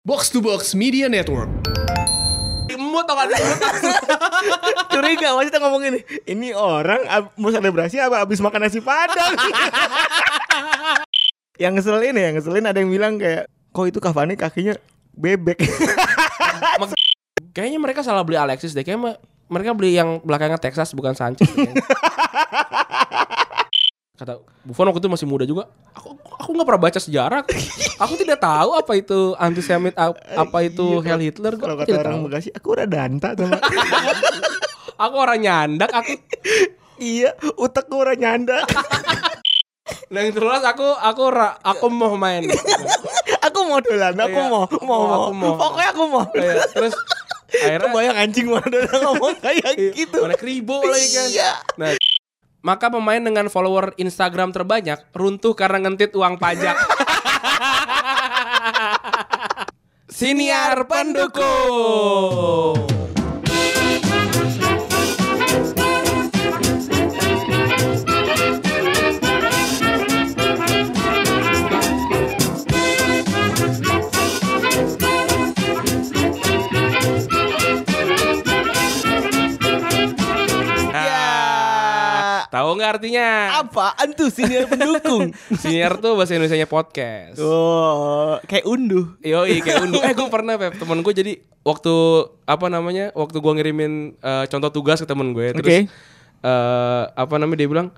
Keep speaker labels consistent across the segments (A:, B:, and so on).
A: Box to Box Media Network.
B: Imut tau gak
C: Curiga maksudnya ngomong ini Ini orang ab- mau selebrasi apa abis makan nasi padang? Yang ngeselin ya Yang ngeselin ada yang bilang kayak Kok itu Cavani kakinya bebek?
B: Kayaknya mereka salah beli Alexis deh. Kayaknya me- mereka beli yang belakangnya Texas bukan Sanchez. Kata Buffon waktu itu masih muda juga. Aku aku nggak pernah baca sejarah. Aku tidak tahu apa itu antisemit ap- Apa itu
C: Iya,
B: Heil Hitler.
C: Kalau kata
B: tidak
C: orang
B: tahu.
C: Bekasi Aku udah danta sama
B: Aku orang nyandak Aku.
C: Iya Utek gue udah nyanda
B: Nah yang terus aku Aku ra- aku mau main.
C: Aku mau dolan Aku
B: Iya,
C: mau
B: aku
C: Mau.
B: mau, aku mau.
C: Pokoknya aku mau
B: Iya, Terus Akhirnya
C: Kebayang anjing mana ngomong kayak gitu.
B: Mana kribo lagi kan.
C: Iya.
B: Nah, maka pemain dengan follower Instagram terbanyak runtuh karena ngentit uang pajak. Siniar pendukung. Tahu nggak artinya?
C: Apaan tuh senior pendukung
B: Siniar tuh bahasa Indonesia podcast.
C: Oh Kayak unduh
B: Yoi kayak unduh Eh gue pernah Pep Temen gue jadi Waktu Apa namanya Waktu gue ngirimin eh, Contoh tugas ke temen gue Terus
C: Oke.
B: eh, Apa namanya Dia bilang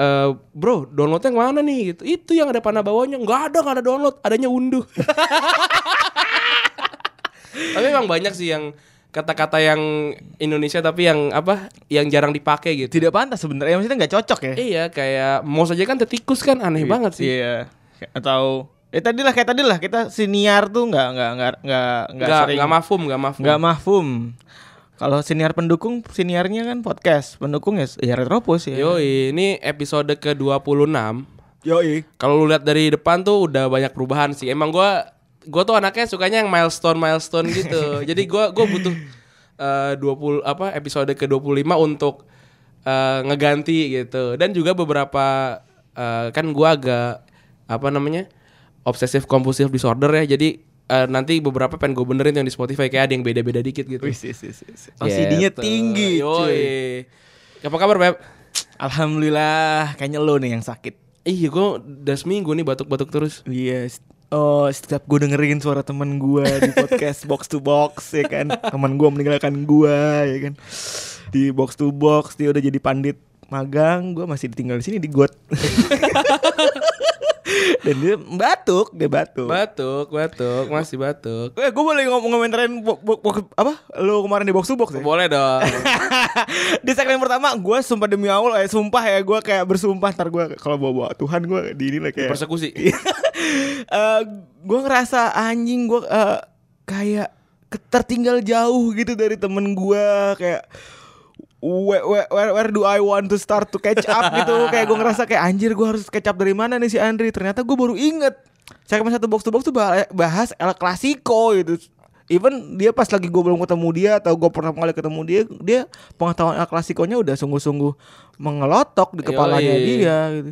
B: eh, Bro downloadnya yang mana nih gitu. Itu yang ada panah bawahnya Nggak ada nggak ada download Adanya unduh Tapi emang banyak sih yang Kata-kata yang Indonesia tapi yang apa Yang jarang dipakai gitu
C: Tidak pantas sebenarnya Maksudnya nggak cocok ya
B: Iya kayak Mouse aja kan tetikus kan Aneh banget sih
C: Iya. Atau ya tadi lah kayak tadi lah kita siniar tuh nggak nggak nggak nggak nggak
B: Nggak
C: sering
B: nggak mafum Nggak mafum
C: nggak mahfum. Kalau siniar pendukung siniarnya kan podcast, pendukung ya ya retropus ya.
B: Yoi, ini episode ke-26
C: Yoi.
B: Kalau lu lihat dari depan tuh udah banyak perubahan sih. Emang gua gua tuh anaknya sukanya yang milestone-milestone gitu. Jadi gua gua butuh eh 20 apa episode ke-25 untuk eh, ngeganti gitu. Dan juga beberapa eh, kan gua agak apa namanya? obsessive compulsive disorder ya. Jadi eh, nanti beberapa pengen gue benerin yang di Spotify kayak ada yang beda-beda dikit gitu.
C: Wis, wis, wis, wis. OCD-nya
B: Gitu.
C: tinggi. cuy.
B: Yoi. Apa kabar, Beb?
C: Alhamdulillah, kayaknya lo nih yang sakit.
B: Iya, gue udah seminggu nih batuk-batuk terus.
C: Iya. st- Oh, setiap gue dengerin suara teman gue di podcast box to box ya kan, teman gue meninggalkan gue ya kan, di box to box dia udah jadi pandit magang, gue masih ditinggal di sini di got. Dan dia batuk, dia batuk.
B: Batuk, batuk, masih batuk.
C: Eh, gue boleh ngomong komentarin bo- bo- bo- apa? Lu kemarin di box to box ya?
B: Boleh dong.
C: di segmen pertama gue sumpah demi Allah eh sumpah ya gue kayak bersumpah ntar gue kalau bawa bawa Tuhan gue di ini lah kayak
B: Persekusi.
C: Eh gue ngerasa anjing gue eh, kayak tertinggal jauh gitu dari temen gue kayak where, where, where, where do I want to start to catch up? gitu. Kayak gue ngerasa kayak anjir gue harus catch up dari mana nih si Andri? Ternyata gue baru inget. Segmen satu box to box tuh bah- bahas El Clasico gitu. Even dia pas lagi gue belum ketemu dia atau gue pernah kali ketemu dia, dia pengetahuan El Clasico-nya udah sungguh-sungguh mengelotok di kepalanya
B: Yoi.
C: dia gitu.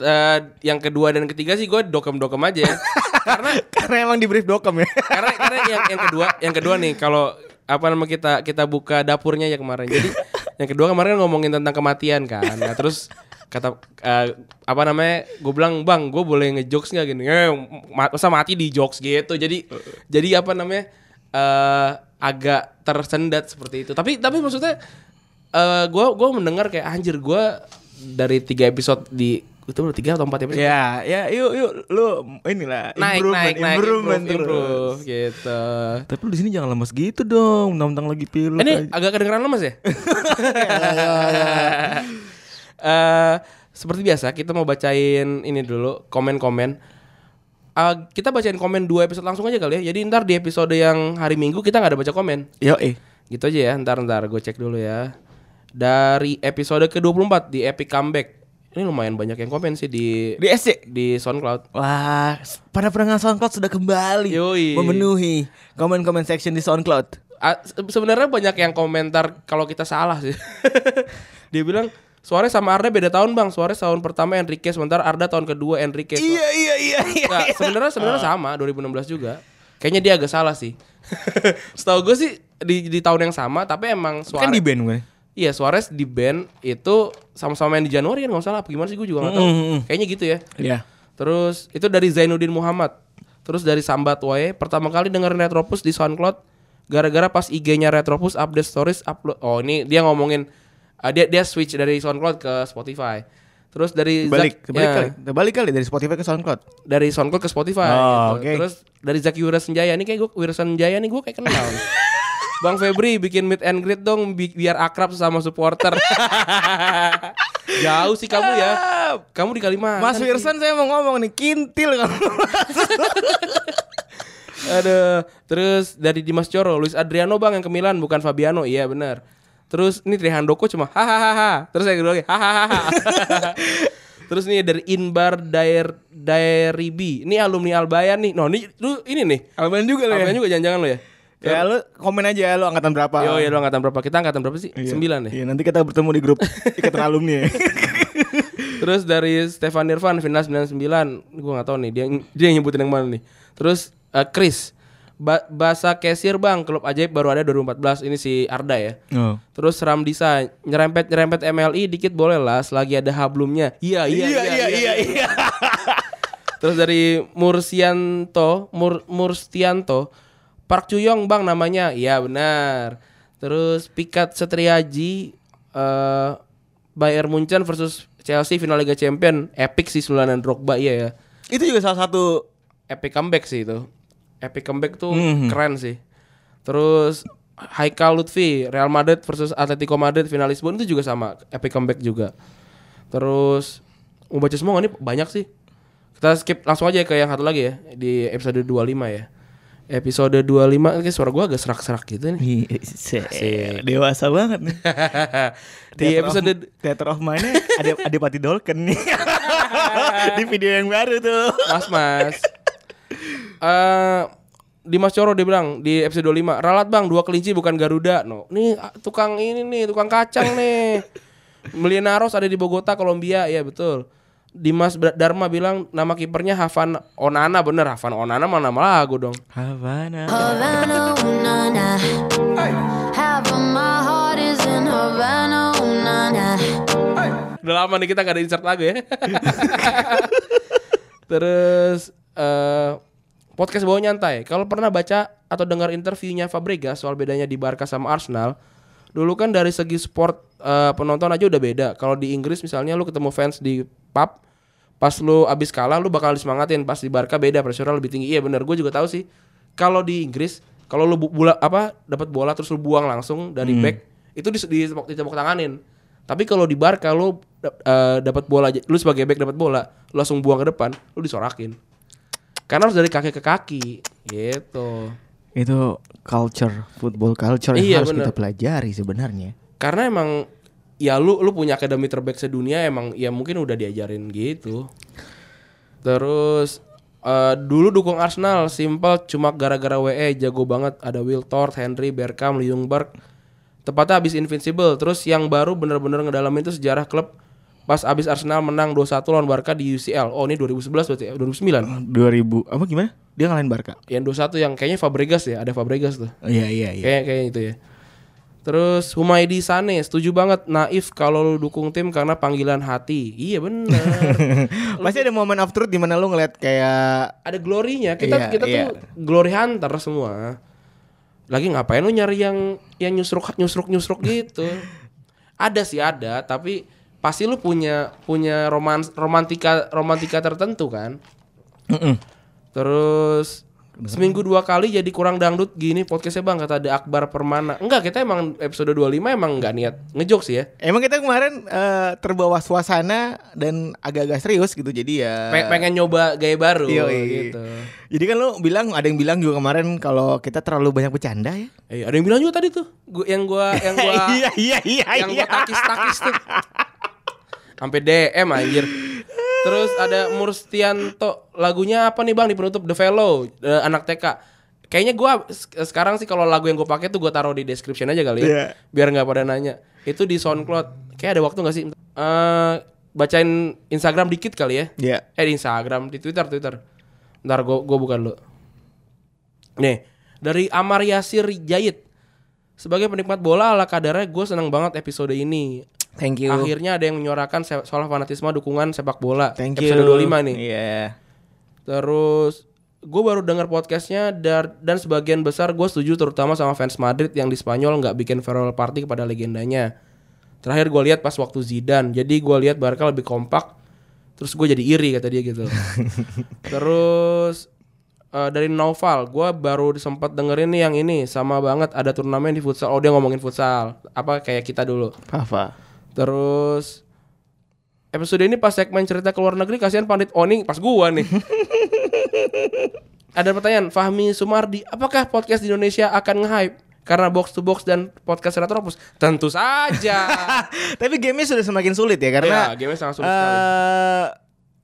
B: Eh, yang kedua dan ketiga sih gue dokem-dokem aja ya. karena
C: Karena emang di brief dokem ya.
B: karena karena yang yang kedua yang kedua nih kalau apa nama kita kita buka dapurnya ya kemarin. Jadi yang kedua kemarin kan ngomongin tentang kematian kan. Nah, terus kata eh, apa namanya gue bilang bang gue boleh ngejokes nggak gini eh, ma- masa mati di jokes gitu jadi jadi apa namanya eh agak tersendat seperti itu tapi tapi maksudnya eh gue gua mendengar kayak anjir gue dari tiga episode di itu udah tiga atau empat episode
C: Ya, ya yuk yuk lu inilah
B: naik
C: improvement,
B: naik naik
C: improvement
B: improve,
C: terus.
B: improve, gitu
C: Tapi lu di sini jangan lemes gitu dong, mentang-mentang lagi pilek.
B: ini
C: aja.
B: agak kedengeran lemas ya Eh, seperti biasa kita mau bacain ini dulu komen-komen Eh, kita bacain komen dua episode langsung aja kali ya jadi ntar di episode yang hari minggu kita nggak ada baca komen
C: Yo eh.
B: gitu aja ya ntar ntar gue cek dulu ya dari episode ke-24 di Epic Comeback ini lumayan banyak yang komen sih di
C: Di SC.
B: di SoundCloud
C: Wah, pada pendengar SoundCloud sudah kembali
B: Yoi.
C: memenuhi komen-komen section di SoundCloud.
B: Se- sebenarnya banyak yang komentar kalau kita salah sih. Dia bilang Suarez sama Arda beda tahun bang. Suarez tahun pertama Enrique, sementara Arda tahun kedua Enrique.
C: Iya iya iya iya.
B: Nggak, sebenarnya sebenarnya sama 2016 juga. Kayaknya dia agak salah sih. Setahu gue sih di di tahun yang sama tapi emang Suarez
C: Kan di band gue.
B: Iya Suarez di band itu sama-sama main di Januari kan nggak salah apa gimana sih gue juga nggak tahu.
C: Mm-mm.
B: Kayaknya gitu ya.
C: Iya.
B: Terus itu dari Zainuddin Muhammad. Terus dari Sambat Wae pertama kali dengerin Retropus di SoundCloud gara-gara pas IG-nya Retropus update stories upload. Oh ini dia ngomongin uh, dia dia switch dari SoundCloud ke Spotify. Terus dari
C: Balik,
B: Zak-
C: balik
B: ya,
C: kali, balik kali dari Spotify ke SoundCloud.
B: dari SoundCloud ke Spotify.
C: Oh,
B: gitu.
C: oke.
B: Terus dari Zaki Wirasenjaya nih kayak gue Wirasenjaya nih gue kayak kenal. Bang Febri bikin meet and greet dong bi- biar akrab sama supporter. Jauh sih kamu ya. Kamu di Kalimantan.
C: Mas. Wirsan saya mau ngomong nih kintil kamu.
B: Aduh, terus dari Dimas Coro, Luis Adriano bang yang ke Milan bukan Fabiano, iya benar. Terus ini Trihandoko cuma hahaha. Terus saya kedua lagi hahaha. Terus nih dari Inbar Dair Dairibi. Ini alumni Albayan nih. No, ini lu ini nih.
C: Alban juga lo ya.
B: Albayan juga jangan-jangan lo ya.
C: Ya lu komen aja lu angkatan berapa.
B: Yo ya lu angkatan berapa? Kita angkatan berapa sih?
C: Iya.
B: Sembilan ya.
C: Iya, nanti kita bertemu di grup ikatan alumni ya.
B: Terus dari Stefan Irfan final 99 Gue gak tahu nih dia, dia yang nyebutin yang mana nih Terus eh, Chris ba Bahasa Cashier bang Klub ajaib baru ada 2014 Ini si Arda ya
C: Oh.
B: Terus Ram Disa Nyerempet nyerempet MLI dikit boleh lah Selagi ada hablumnya Iya iya iya iya, iya,
C: iya.
B: Terus dari Mursianto Mur Murstianto Park Chuyong bang namanya. Iya benar. Terus Pikat Setriaji eh Bayern Munchen versus Chelsea final Liga Champion. Epic sih Sulanan Drogba iya ya.
C: Itu juga salah satu
B: Epic comeback sih itu. Epic comeback tuh
C: Mhm.
B: keren sih. Terus Haikal Lutfi Real Madrid versus Atletico Madrid final Lisbon itu juga sama. Epic comeback juga. Terus Mau baca semua nih? Banyak sih. Kita skip langsung aja ke yang satu lagi ya Di episode 25 ya Episode 25 Kayak suara gua agak serak-serak gitu nih
C: dewasa banget nih.
B: Di
C: Theater
B: episode
C: of, Theater of Mind-nya ada Adipati Dolken nih. di video yang baru tuh.
B: Mas Mas. Eh Dimas Coro dia bilang di episode 25 Ralat bang dua kelinci bukan Garuda no Nih ah, tukang ini nih Tukang kacang nih Melinaros ada di Bogota Kolombia Ya betul Dimas Dharma bilang Nama kipernya Havan Onana Bener Havan Onana mah nama lagu dong
C: Havana.
D: Havana, ooh, na, na. Half of my heart is in Havana, ooh, na, na.
B: Udah lama nih kita gak ada insert lagu ya Terus eh podcast bawa nyantai. Kalau pernah baca atau dengar interviewnya Fabregas soal bedanya di Barca sama Arsenal, dulu kan dari segi sport eh, penonton aja udah beda. Kalau di Inggris misalnya lu ketemu fans di pub, pas lu abis kalah lu bakal disemangatin. Pas di Barca beda, pressure lebih tinggi. Iya bener, gue juga tahu sih. Kalau di Inggris, kalau lu bu- bola apa dapat bola terus lu buang langsung dari back, itu di di ditepuk tanganin. Tapi kalau di Barca lu eh, dapat bola lu sebagai back dapat bola, lu langsung buang ke depan, lu disorakin. Karena harus dari kaki ke kaki gitu.
C: Itu culture, football culture yang
B: Iya,
C: harus
B: bener.
C: kita pelajari sebenarnya.
B: Karena emang ya lu lu punya akademi terbaik sedunia emang ya mungkin udah diajarin gitu. Terus eh, dulu dukung Arsenal simple cuma gara-gara WE jago banget ada Will Tort, Henry, Bergkamp, Ljungberg. Tepatnya habis Invincible. Terus yang baru bener-bener ngedalamin itu sejarah klub pas abis Arsenal menang 2-1 lawan Barca di UCL. Oh, ini 2011 berarti ya? 2009.
C: 2000 apa gimana? Dia ngalahin Barca.
B: Yang 21 yang kayaknya Fabregas ya, ada Fabregas tuh.
C: Iya iya iya.
B: Kayak kayak itu ya. Terus Humaydi Sane setuju banget naif kalau lu dukung tim karena panggilan hati. Iya bener.
C: Pasti ada momen of truth di mana lu ngeliat kayak
B: ada glorinya. Kita
C: Iya,
B: kita
C: iya.
B: tuh glory hunter semua. Lagi ngapain lu nyari yang yang nyusruk nyusruk nyusruk gitu? ada sih ada, tapi pasti lu punya punya romans romantika romantika tertentu kan. Terus seminggu dua kali jadi kurang dangdut gini podcastnya bang kata ada Akbar Permana. Enggak kita emang episode 25 emang nggak niat ngejok sih ya.
C: Emang kita kemarin eh, terbawa suasana dan agak-agak serius gitu jadi ya.
B: Pe- pengen nyoba gaya baru
C: Yoi.
B: gitu.
C: Jadi kan lu bilang ada yang bilang juga kemarin kalau kita terlalu banyak bercanda ya.
B: Eh, ada yang bilang juga tadi tuh. Gua yang gua yang gua
C: iya iya iya
B: yang gua takis-takis tuh. Sampai DM anjir. Terus ada Murstianto lagunya apa nih Bang di penutup The Fellow eh, anak TK. Kayaknya gua sekarang sih kalau lagu yang gue pakai tuh gua taruh di description aja kali ya.
C: Iya.
B: Biar nggak pada nanya. Itu di SoundCloud. Kayak ada waktu nggak sih? Eh bacain Instagram dikit kali ya.
C: Iya.
B: Eh di Instagram, di Twitter, Twitter. Ntar gua gua bukan lu. Nih, dari Amar Yasir Jayid. Sebagai penikmat bola ala kadarnya gue seneng banget episode ini.
C: Thank you.
B: Akhirnya ada yang menyuarakan soal fanatisme dukungan sepak bola.
C: Thank you.
B: episode 25 nih.
C: Iya.
B: Terus gue baru dengar podcastnya dar- dan sebagian besar gue setuju terutama sama fans Madrid yang di Spanyol nggak bikin farewell party kepada legendanya. Terakhir gue lihat pas waktu Zidane, jadi gue lihat Barca lebih kompak. Terus gue jadi iri kata dia gitu. Terus eh, dari Noval, gue baru sempat dengerin nih yang ini sama banget ada turnamen di futsal. Oh dia ngomongin futsal, apa kayak kita dulu.
C: Apa?
B: Terus episode ini pas segmen cerita ke luar negeri kasihan Pandit Oni pas gua nih. Ada pertanyaan, Fahmi Sumardi, apakah podcast di Indonesia akan nge-hype karena box to box dan podcast Retropus? Tentu saja.
C: Tapi gamenya sudah semakin sulit ya karena
B: Iya, gamenya sangat sulit sekali.
C: eh,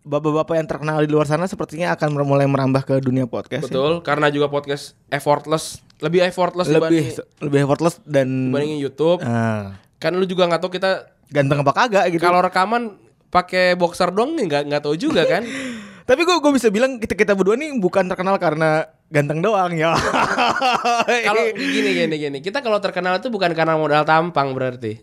C: Bapak-bapak yang terkenal di luar sana sepertinya akan mulai merambah ke dunia podcast. ya.
B: Betul, karena juga podcast effortless, lebih effortless
C: Lebih
B: dibanding,
C: lebih effortless dan
B: dibandingin YouTube.
C: Ah,
B: Kan lu juga nggak tahu kita
C: ganteng apa kagak gitu.
B: kalau rekaman pakai boxer dong nggak nggak tahu juga kan.
C: Tapi gue gue bisa bilang kita kita berdua nih bukan terkenal karena ganteng doang ya.
B: Kalau gini gini gini, kita kalau terkenal itu bukan karena modal tampang berarti.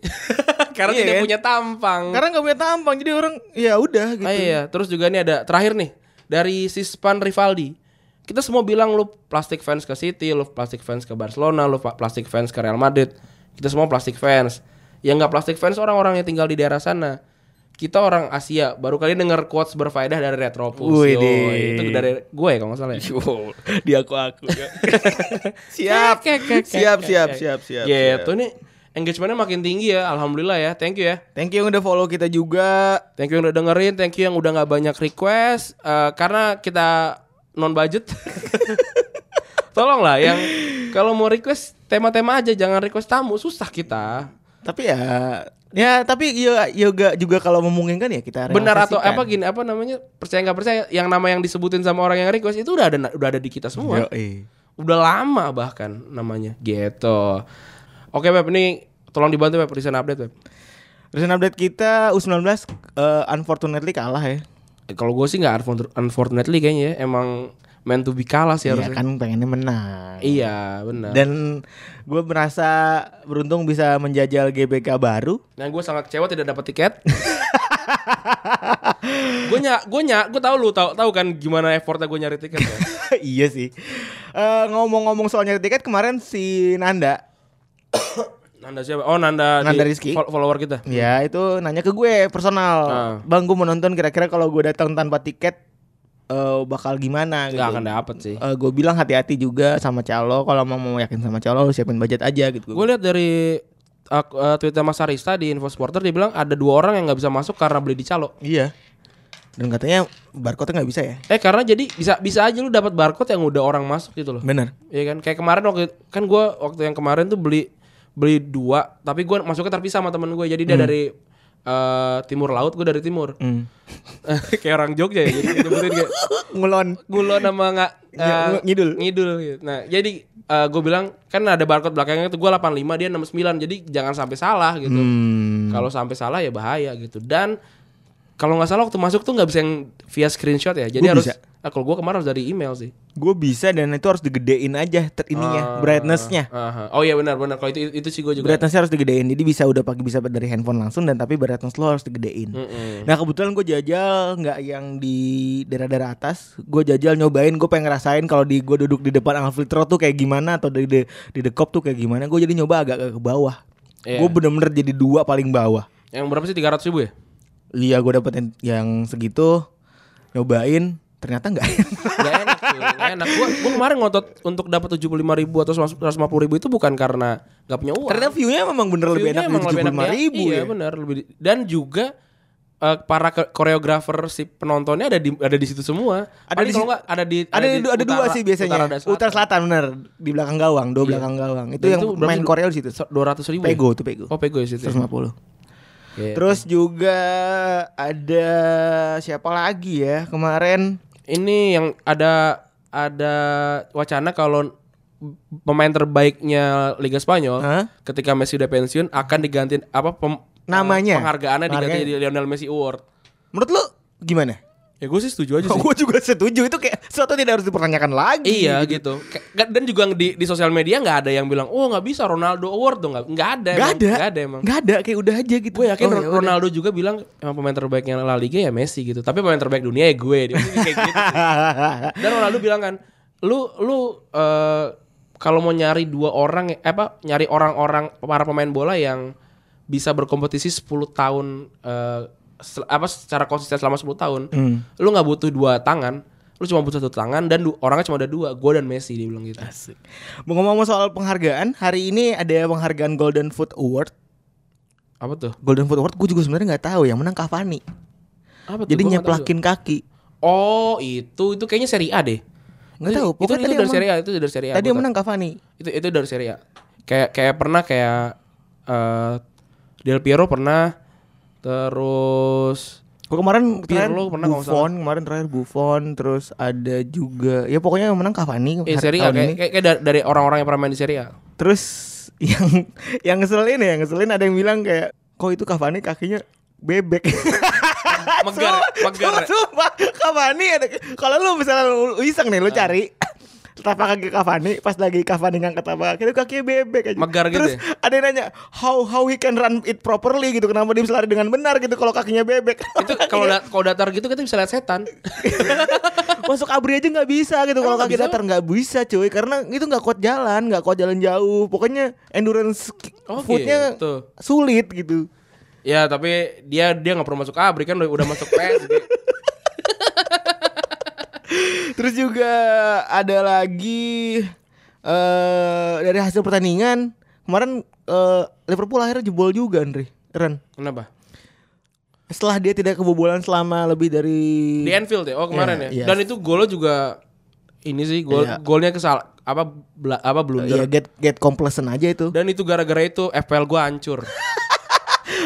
B: karena
C: Iya
B: tidak
C: kan?
B: punya tampang.
C: karena nggak punya tampang jadi orang ya udah gitu.
B: Ah, iya, terus juga nih ada terakhir nih dari Sispan Rivaldi. Kita semua bilang lu plastik fans ke City, lu plastik fans ke Barcelona, lu plastik fans ke Real Madrid. Kita semua plastik fans. Yang nggak plastik fans orang-orang yang tinggal di daerah sana. Kita orang Asia, baru kali denger quotes berfaedah dari Retropus.
C: Wih,
B: itu dari gue kalau nggak salah ya.
C: di aku aku. siap.
B: Kek, kek, kek,
C: siap,
B: kek,
C: siap,
B: kek.
C: siap, siap,
B: Gitu
C: siap.
B: nih. Engagementnya makin tinggi ya, alhamdulillah ya. Thank you ya.
C: Thank you yang udah follow kita juga.
B: Thank you yang udah dengerin, thank you yang udah nggak banyak request Eh, karena kita non budget. Tolonglah yang kalau mau request tema-tema aja, jangan request tamu, susah kita.
C: Tapi ya ya tapi ya yoga juga kalau memungkinkan ya kita
B: Benar atau apa gini apa namanya? Percaya nggak percaya yang nama yang disebutin sama orang yang request itu udah ada udah ada di kita semua.
C: Yoi.
B: Udah lama bahkan namanya gitu. Oke, Beb, ini tolong dibantu Beb recent update, Beb.
C: Recent update kita U19 eh, unfortunately kalah ya.
B: Eh, Kalau gue sih nggak unfor- unfortunately kayaknya ya. emang meant to be kalah sih
C: Iya
B: harusnya.
C: kan pengennya menang.
B: Iya, benar.
C: Dan gue merasa beruntung bisa menjajal GBK baru.
B: Dan gue sangat kecewa tidak dapat tiket. gue nyak, gue nyak, gue tahu lu tahu tahu kan gimana effortnya gue nyari tiket ya.
C: iya sih. Eh, ngomong-ngomong soal nyari tiket kemarin si Nanda
B: Nanda siapa? Oh Nanda,
C: Nanda
B: di
C: Rizky.
B: fol- follower kita.
C: ya itu nanya ke gue personal.
B: Ah.
C: Bang gue mau nonton kira-kira kalau gue datang tanpa tiket eh, bakal gimana gitu.
B: Gak akan dapet sih.
C: gue bilang hati-hati juga sama calo kalau mau mau yakin sama calo lu siapin budget aja gitu.
B: Gue lihat dari uh, uh, Twitter Mas Arista di Info Supporter dia bilang ada dua orang yang nggak bisa masuk karena beli di calo.
C: Iya. Dan katanya barcode nggak bisa ya?
B: Eh karena jadi bisa bisa aja lu dapat barcode yang udah orang masuk gitu loh.
C: Bener.
B: Iya kan? Kayak kemarin waktu kan gue waktu yang kemarin tuh beli beli dua, tapi gue masuknya terpisah sama temen gue. Jadi dia dari eh, timur laut, gue dari timur.
C: Hmm.
B: kayak orang Jogja ya. Jadi nyebutin kayak
C: Ngulon.
B: ngulon sama nggak eh,
C: Ng- ngidul.
B: ngidul gitu. Nah jadi gue bilang kan ada barcode belakangnya tuh gue 85 dia 69 jadi jangan sampai salah gitu.
C: Hmm.
B: Kalau sampai salah ya bahaya gitu. Dan kalau nggak salah waktu masuk tuh nggak bisa yang via screenshot ya. Jadi
C: Gua
B: harus
C: bisa.
B: ah, kalau gue kemarin harus dari email sih.
C: Gue bisa dan itu harus digedein aja ter ininya,
B: Ah,
C: brightnessnya.
B: aha. Oh iya benar benar. Kalau itu itu sih gue juga.
C: Brightnessnya harus digedein. Jadi bisa udah pakai bisa dari handphone langsung dan tapi brightness lo harus digedein.
B: Mm-mm.
C: Nah kebetulan gue jajal nggak yang di daerah-daerah atas. Gue jajal nyobain. Gue pengen ngerasain kalau di gue duduk di depan Alfiltro tuh kayak gimana atau di di, di dekop tuh kayak gimana. Gue jadi nyoba agak ke bawah.
B: Iya.
C: Gue bener-bener jadi dua paling bawah.
B: Yang berapa sih 300 ribu ya?
C: Iya gue dapet yang, segitu nyobain ternyata nggak
B: Gak enak tuh, gak enak. Gue gue kemarin ngotot untuk dapat 75 ribu atau 150 ribu itu bukan karena gak punya uang.
C: ternyata view-nya memang bener lebih
B: View-nya
C: enak
B: emang
C: dari
B: lebih enak
C: 75
B: ya.
C: ribu
B: Iya
C: ya.
B: benar lebih di- dan juga eh, para koreografer si penontonnya ada di ada di situ semua.
C: Ada
B: Paling
C: di
B: kalau nggak ada di
C: Ada, di, ada dua
B: utara-
C: sih biasanya.
B: Utara, selatan.
C: Utara selatan bener di belakang gawang, dua
B: Iya.
C: belakang gawang. Itu
B: Dan
C: yang
B: berapa
C: main
B: sih?
C: Korea di situ.
B: Dua ratus ribu.
C: Pego
B: ya?
C: tuh Pego.
B: Oh pego ya situ.
C: 150.
B: Iya.
C: Terus juga ada siapa lagi ya kemarin?
B: ini yang ada ada wacana kalau pemain terbaiknya Liga Spanyol
C: Hah?
B: ketika Messi udah pensiun akan diganti apa pem-
C: Namanya?
B: penghargaannya diganti di Lionel Messi Award.
C: Menurut lu gimana?
B: Ya gue sih setuju aja sih.
C: Gue juga setuju itu kayak sesuatu tidak harus dipertanyakan lagi.
B: Iya gitu. Kayak- Dan juga di di sosial media nggak ada yang bilang, oh nggak bisa Ronaldo Award dong nggak nggak ada.
C: Gak
B: emang.
C: ada.
B: Nggak ada emang.
C: Gak ada kayak udah aja gitu.
B: Gue yakin
C: Oh, ya udah.
B: Ronaldo juga bilang emang pemain terbaiknya La Liga ya Messi gitu. Tapi pemain terbaik dunia ya gue. Dia mungkin kayak gitu. Dan Ronaldo bilang kan, lu lu eh, kalau mau nyari dua orang eh, apa nyari orang-orang para pemain bola yang bisa berkompetisi 10 tahun sel- apa secara konsisten selama 10 tahun.
C: Hmm.
B: Lu nggak butuh dua tangan, lu cuma butuh satu tangan dan orangnya cuma ada dua, gue dan Messi dia bilang gitu.
C: Asik. Mau ngomong soal penghargaan, hari ini ada penghargaan Golden Foot Award.
B: Apa tuh?
C: Golden Foot Award gue juga sebenarnya nggak tahu yang menang Cavani.
B: Apa tuh?
C: Jadi nyeplakin kaki.
B: Oh, itu itu kayaknya seri A deh.
C: Nggak
B: Itu-
C: tahu,
B: Itu,
C: pokoknya
B: itu,
C: tadi
B: dari seri A, itu dari seri A.
C: Tadi yang menang Cavani.
B: itu itu dari Serie A. Kayak kayak pernah kayak eh Del Piero pernah terus
C: Gue kemarin terakhir
B: Pirlo pernah
C: Buffon, kemarin terakhir Buffon, terus ada juga ya pokoknya yang menang Cavani hari-
B: Serie A kayak,
C: ini.
B: kayak, kayak dari- orang-orang yang pernah main di Serie A.
C: Terus yang yang ngeselin ya, yang ngeselin ada yang bilang kayak kok itu Cavani kakinya bebek.
B: Megar, megar.
C: sumpah, Cavani ada kalau lu misalnya lu iseng nih lu
B: Ah.
C: cari tapak kaki Cavani pas lagi Cavani ngangkat kaki itu kakinya bebek aja.
B: Megar gitu
C: Terus
B: ya?
C: ada yang nanya how how he can run it properly gitu. Kenapa dia bisa lari dengan benar gitu kalau kakinya bebek.
B: Itu kalau da- kalau datar gitu kita bisa lihat setan.
C: Masuk abri aja nggak bisa gitu kalau kaki datar nggak bisa cuy karena itu nggak kuat jalan nggak kuat jalan jauh pokoknya endurance
B: Oh,
C: footnya
B: gitu.
C: sulit gitu
B: Ya tapi dia dia nggak perlu masuk abri kan udah, udah masuk PSG.
C: terus juga ada lagi eh dari hasil pertandingan kemarin eh, Liverpool akhirnya jebol juga Andre Ren
B: Kenapa?
C: setelah dia tidak kebobolan selama lebih dari
B: Di Anfield ya. Oh kemarin
C: Iya,
B: ya.
C: iya.
B: Dan itu golnya juga ini sih gol
C: Iya.
B: golnya kesal apa bla- apa
C: ya
B: blunder.
C: get get complacent aja itu
B: Dan itu gara-gara itu FPL gua hancur.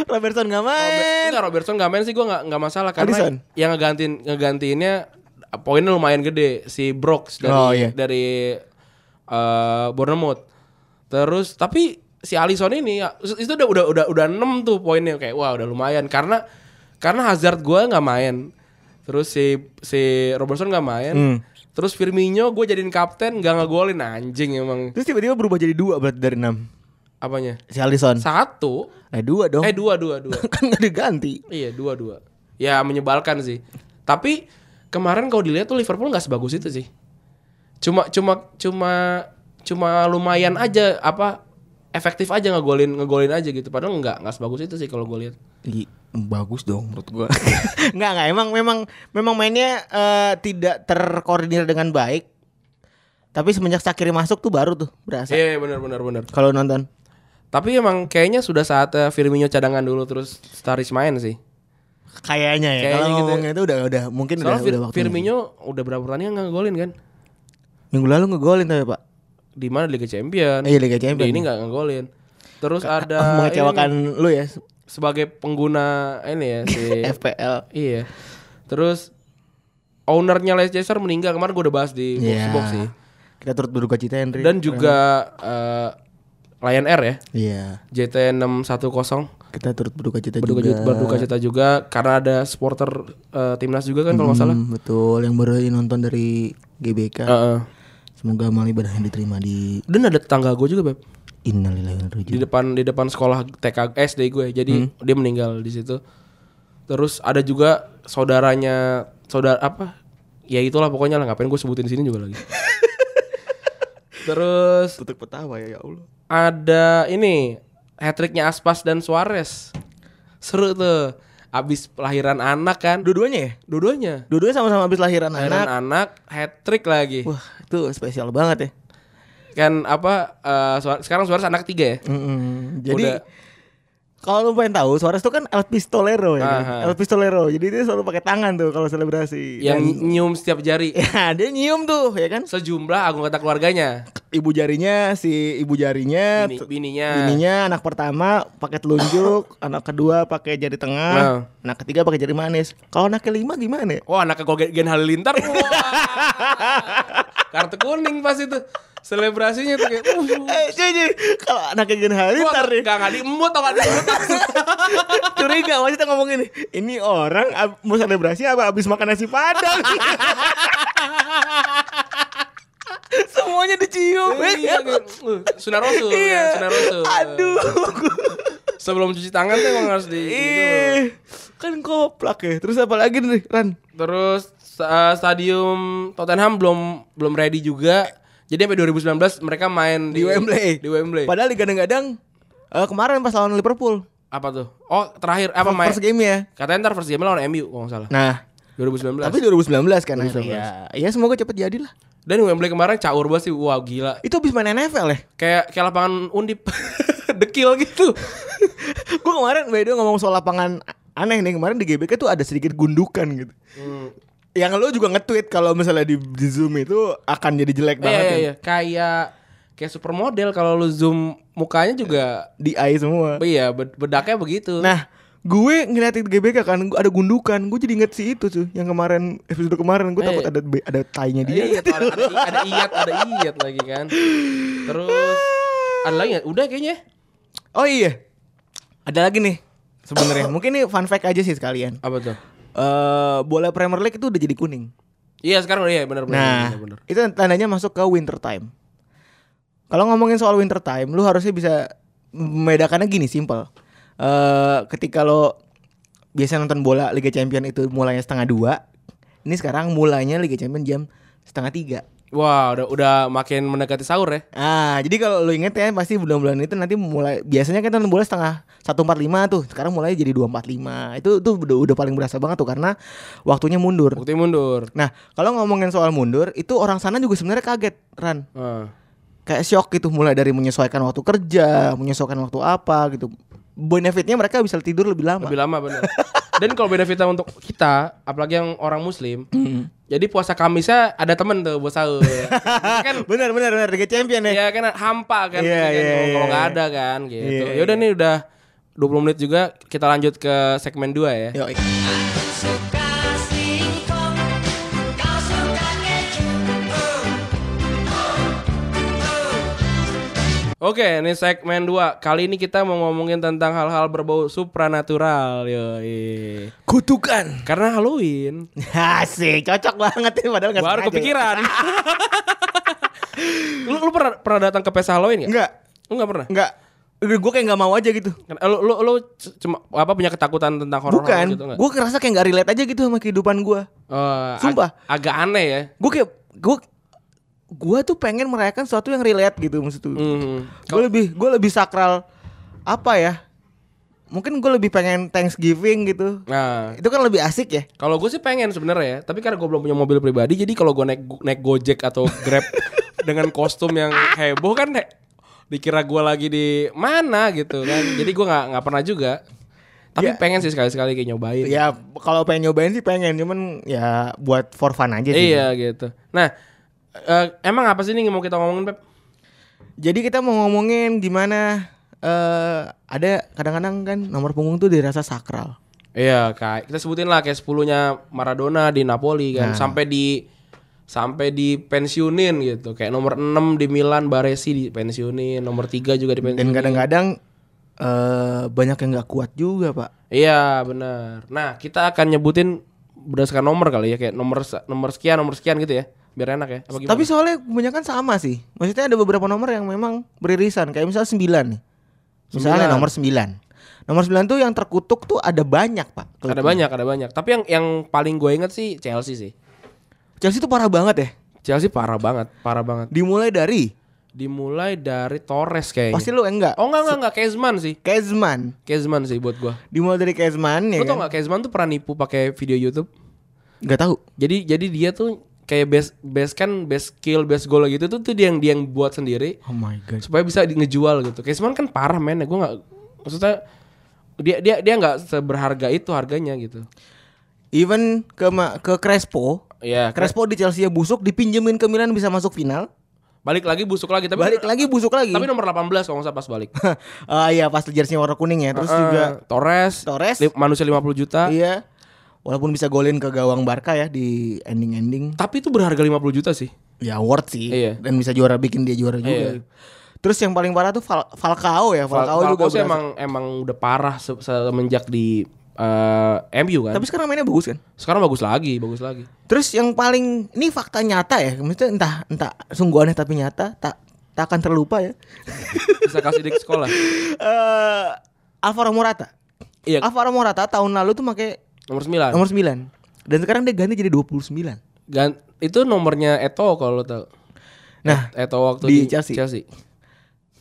C: Robertson nggak main
B: Robert, enggak Robertson nggak main sih gue nggak nggak masalah karena
C: Alisson?
B: yang ngegantiin ngegantiinnya poinnya lumayan gede si Brooks dari
C: Oh, iya.
B: dari eh, Bournemouth. Terus tapi si Alisson ini ya, itu udah udah udah udah 6 tuh poinnya kayak wah udah lumayan karena karena Hazard gue nggak main. Terus si si Robertson nggak main.
C: Hmm.
B: Terus Firmino gue jadiin kapten nggak ngegolin anjing emang
C: terus tiba-tiba berubah jadi dua berarti dari enam
B: apanya
C: si Alisson
B: satu
C: eh dua dong
B: eh dua dua dua
C: kan nggak diganti
B: Iya dua dua. Ya menyebalkan sih. Tapi kemarin kalau dilihat tuh Liverpool nggak sebagus itu sih. Cuma cuma cuma cuma lumayan aja apa efektif aja ngegolin ngegolin aja gitu. Padahal nggak nggak sebagus itu sih kalau gue lihat.
C: Ih, bagus dong menurut gua. Enggak enggak emang memang memang mainnya eh, tidak terkoordinir dengan baik. Tapi semenjak Sakiri masuk tuh baru tuh berasa.
B: Iya benar benar benar.
C: Kalau nonton.
B: Tapi emang kayaknya sudah saatnya Firmino cadangan dulu terus Staris main sih.
C: Kayaknya ya.
B: Kayaknya
C: Kalau
B: gitu.
C: ngomongnya itu udah udah mungkin udah,
B: Soalnya Fir-
C: udah waktunya.
B: Firmino udah berapa pertandingan nggak ngegolin kan?
C: minggu lalu ngegolin tapi Pak.
B: Di mana Liga Champion?
C: Eh, iya, Liga Champion.
B: Di ini nggak ngegolin. Terus ada
C: Oh, mengecewakan lu ya
B: sebagai pengguna ini ya si
C: FPL.
B: Iya. Terus ownernya Leicester meninggal kemarin gue udah bahas di box to box sih.
C: Kita turut berduka cita Henry.
B: Dan juga eh, Lion Air ya,
C: Iya.
B: JT 610
C: Kita turut berduka cita
B: berduka,
C: juga.
B: berduka cita juga karena ada supporter eh, timnas juga kan kalau nggak salah.
C: Betul yang baru nonton dari GBK.
B: Heeh.
C: Semoga amal ibadahnya diterima di
B: Dan ada tetangga gue juga beb
C: Innalillahi wa inna ilaihi
B: di depan di depan sekolah TK SD gue. Jadi
C: Hmm.
B: dia meninggal di situ. Terus ada juga saudaranya saudara apa? Ya itulah pokoknya lah ngapain gue sebutin di sini juga lagi. Terus
C: Tutup petawa ya ya Allah.
B: ada ini hat-tricknya Aspas dan Suarez. Seru tuh. Abis lahiran anak kan.
C: Dua-duanya ya?
B: Dua-duanya.
C: Dua-duanya sama-sama habis lahiran
B: Lahiran
C: anak.
B: anak, hat-trick lagi.
C: Wah, itu spesial banget ya.
B: Kan apa eh, Suarez- sekarang Suarez anak tiga ya?
C: Mm-mm. Jadi
B: Udah.
C: Kalau lu pengen tahu Suarez itu kan El Pistolero ya. kan?
B: Aha.
C: El Pistolero. Jadi dia selalu pakai tangan tuh kalau selebrasi.
B: Yang
C: Dan-
B: nyium setiap jari.
C: ya dia nyium tuh ya kan.
B: Sejumlah anggota keluarganya.
C: Ibu jarinya si ibu jarinya
B: Bini- bininya.
C: bininya anak pertama pakai telunjuk, anak kedua pakai jari tengah,
B: Nah.
C: anak ketiga pakai jari manis. Kalau anak kelima gimana?
B: Wah anaknya kalau Gen Gen Halilintar wah. Kartu kuning pas itu Selebrasinya tuh kayak uh,
C: Eh, cuy, cuy. Kalau anaknya Gen Halilintar nih.
B: Gak gak diemut atau gak diemut?
C: Curiga maksudnya ngomong ini Ini orang ab- mau selebrasi apa abis makan nasi padang? Semuanya dicium.
B: Iya kayak, uh, Sunar Rasul
C: Iya.
B: ya, Sunar Rasul
C: Aduh.
B: Sebelum cuci tangan tuh emang harus di gitu.
C: Kan koplak ya. Terus apa lagi nih Ran?
B: Terus uh, stadium Tottenham belum belum ready juga. Jadi sampai 2019 mereka main
C: Di Wembley
B: Di Wembley.
C: Padahal digadang-gadang eh, Kemarin pas lawan Liverpool
B: apa tuh? Oh, terakhir apa main?
C: First game ya
B: Katanya ntar first game lawan MU kalau nggak salah.
C: Nah
B: 2019.
C: Tapi 2019 kan
B: 2019.
C: Ya, ya semoga cepet jadi lah
B: Dan Wembley kemarin caur banget sih. Wow, gila.
C: Itu abis main NFL ya
B: Kayak kayak lapangan Undip. Dekil gitu.
C: Gue kemarin by the way, ngomong soal lapangan aneh nih kemarin di GBK tuh ada sedikit gundukan gitu.
B: Hmm.
C: Yang lo juga nge-tweet kalau misalnya di, di Zoom itu akan jadi jelek
B: Iya,
C: banget
B: iya,
C: kan.
B: iya. Kayak kayak supermodel kalau lu zoom mukanya juga
C: Di eye semua.
B: iya bed- bedaknya begitu.
C: Nah, gue ngeliatin GBK kan ada gundukan. Gue jadi inget si itu tuh yang kemarin episode kemarin gue
B: Eh.
C: takut ada be- ada tainya dia.
B: Iya, tuh ada, ada, ada iyat, ada iyat lagi kan. Terus ada lagi? Udah kayaknya.
C: Oh iya. Ada lagi nih sebenarnya. Mungkin ini fun fact aja sih sekalian.
B: Apa tuh?
C: Eh bola Premier League itu udah jadi kuning.
B: Iya sekarang udah iya benar benar.
C: Nah,
B: benar, benar.
C: itu tandanya masuk ke winter time. Kalau ngomongin soal winter time, lu harusnya bisa membedakannya gini, simple. Eh ketika lo biasa nonton bola Liga Champion itu mulainya setengah dua, ini sekarang mulainya Liga Champion jam setengah tiga.
B: Wah, udah udah makin mendekati sahur ya.
C: Ah, jadi kalau lo inget ya pasti bulan-bulan itu nanti mulai biasanya kan nonton bola setengah satu empat lima tuh, sekarang mulai jadi dua empat lima. Itu tuh udah, udah paling berasa banget tuh karena waktunya mundur.
B: Bukti mundur.
C: Nah, kalau ngomongin soal mundur, itu orang sana juga sebenarnya kaget, Ran.
B: Ah.
C: kayak shock gitu mulai dari menyesuaikan waktu kerja, menyesuaikan waktu apa gitu. Benefitnya mereka bisa tidur lebih lama.
B: Lebih lama benar. Dan kalau benefitnya untuk kita, apalagi yang orang muslim,
C: Hmm.
B: jadi puasa Kamisnya ada temen tuh buat sahur. kan
C: benar benar benar Liga Champion ya.
B: ya kan hampa kan,
C: Iya,
B: gitu kan,
C: iya,
B: kalau-
C: iya.
B: nggak ada kan gitu.
C: Iya,
B: Ya udah nih udah 20 menit juga kita lanjut ke segmen 2 ya.
C: Yo.
B: Oke, ini segmen 2. Kali ini kita mau ngomongin tentang hal-hal berbau supranatural. Yoi.
C: kutukan.
B: Karena Halloween.
C: Asik, cocok banget ini padahal nggak
B: Baru kepikiran. lu, lu pernah pernah datang ke pesta Halloween gak?
C: Enggak,
B: Lu gak pernah?
C: enggak. Gue kayak nggak mau aja gitu.
B: Lu, lu c- cuma apa punya ketakutan tentang horor
C: Bukan,
B: gitu
C: gue ngerasa kayak nggak relate aja gitu sama kehidupan gue.
B: Ag-
C: Sumpah.
B: agak aneh ya.
C: Gue kayak gue gue tuh pengen merayakan sesuatu yang relate gitu maksud tuh.
B: Hmm.
C: Gue lebih gue lebih sakral apa ya? Mungkin gue lebih pengen Thanksgiving gitu.
B: Nah,
C: Itu kan lebih asik ya.
B: kalau gue sih pengen sebenarnya ya, tapi karena gue belum punya mobil pribadi, jadi kalau gue naik naik Gojek atau Grab dengan kostum yang heboh kan dikira gue lagi di mana gitu kan. Jadi gue nggak nggak pernah juga. Tapi
C: Ya.
B: pengen sih sekali-sekali kayak nyobain.
C: Ya kalau pengen nyobain sih pengen, cuman ya buat for fun aja sih.
B: Iya gitu. Nah, eh, emang apa sih ini yang mau kita ngomongin Pep?
C: Jadi kita mau ngomongin gimana eh ada kadang-kadang kan nomor punggung tuh dirasa sakral.
B: Iya, kayak kita sebutin lah kayak 10-nya Maradona di Napoli kan,
C: Nah.
B: sampai di sampai di pensiunin gitu. Kayak nomor 6 di Milan Baresi di pensiunin, nomor 3 juga di pensiunin.
C: Dan kadang-kadang eh banyak yang nggak kuat juga pak.
B: Iya, benar. Nah, kita akan nyebutin berdasarkan nomor kali ya, kayak nomor nomor sekian, nomor sekian gitu ya. Biar enak ya. Apa gimana?
C: Tapi soalnya kebanyakan sama sih. Maksudnya ada beberapa nomor yang memang beririsan. Kayak misalnya 9 nih. Misalnya
B: Sembilan.
C: nomor 9. Nomor 9 tuh yang terkutuk tuh ada banyak pak.
B: ada banyak, ada banyak. Tapi yang yang paling gue inget sih Chelsea sih.
C: Chelsea tuh parah banget ya.
B: Chelsea parah banget, parah banget.
C: Dimulai dari
B: Dimulai dari Torres kayaknya.
C: pasti lu enggak.
B: Oh enggak enggak enggak Kezman sih.
C: Kezman.
B: Kezman sih buat gua.
C: Dimulai dari Kezman ya
B: Lu tau
C: kan?
B: gak Kezman tuh pernah nipu pakai video YouTube?
C: Gak tahu.
B: Jadi jadi dia tuh kayak best best kan best kill best goal gitu tuh tuh dia yang dia yang buat sendiri
C: Oh my god.
B: supaya bisa di- ngejual gitu. Kezman kan parah men gua nggak maksudnya dia dia dia nggak seberharga itu harganya gitu.
C: Even ke ke Crespo.
B: Iya,
C: Crespo di Chelsea ya busuk dipinjemin ke Milan bisa masuk final.
B: balik lagi busuk lagi tapi
C: Balik lagi busuk lagi.
B: tapi nomor 18 kalau nggak salah pas balik.
C: Ah iya pas jersey warna kuning ya. Terus
B: Eh,
C: juga
B: Torres,
C: Torres.
B: li- manusia 50 juta.
C: iya. Walaupun bisa golin ke gawang Barca ya di ending-ending.
B: Tapi itu berharga 50 juta sih.
C: ya award sih
B: Iya.
C: dan bisa juara bikin dia juara juga.
B: Iya.
C: Terus yang paling parah tuh Fal- Falcao ya,
B: Fal-
C: Falcao, juga
B: Falcao sih emang emang udah parah se- semenjak di eh, MU kan.
C: Tapi sekarang mainnya bagus kan?
B: sekarang bagus lagi, bagus lagi.
C: Terus yang paling ini fakta nyata ya, maksudnya entah entah sungguh aneh tapi nyata, tak tak akan terlupa ya.
B: Bisa kasih di sekolah.
C: Eh Alvaro Morata.
B: Iya,
C: Alvaro Morata tahun lalu tuh pakai
B: nomor 9.
C: nomor 9. Dan sekarang dia ganti jadi 29.
B: Gan- itu nomornya Eto kalau tahu.
C: Nah,
B: Eto waktu
C: di
B: di,
C: Chelsea.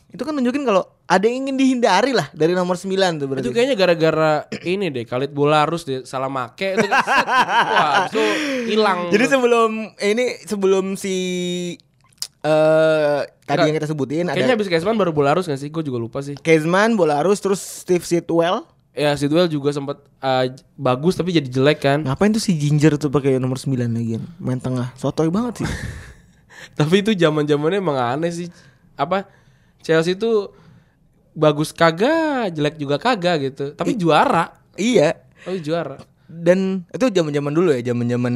C: itu kan nunjukin kalau ada yang ingin dihindari lah dari nomor 9 tuh berarti.
B: Itu kayaknya gara-gara ini deh, Khalid Bolarus deh salah make itu kan. set. Wah, itu hilang.
C: Jadi sebelum ini sebelum si eh tadi
B: Enggak.
C: yang kita sebutin
B: kayaknya
C: ada
B: habis Kesman baru Bolarus gak sih? Gue juga lupa sih.
C: Kezman, Bolarus, terus Steve Sitwell.
B: Ya, Sidwell juga sempat eh, bagus tapi jadi jelek kan.
C: Ngapain tuh si Ginger tuh pakai nomor 9 lagi Main tengah. Sotoy banget sih.
B: Tapi itu zaman-zamannya emang aneh sih. Apa Chelsea itu bagus kagak, jelek juga kagak gitu. Tapi juara.
C: iya.
B: Tapi juara.
C: Dan itu zaman-zaman dulu ya, zaman-zaman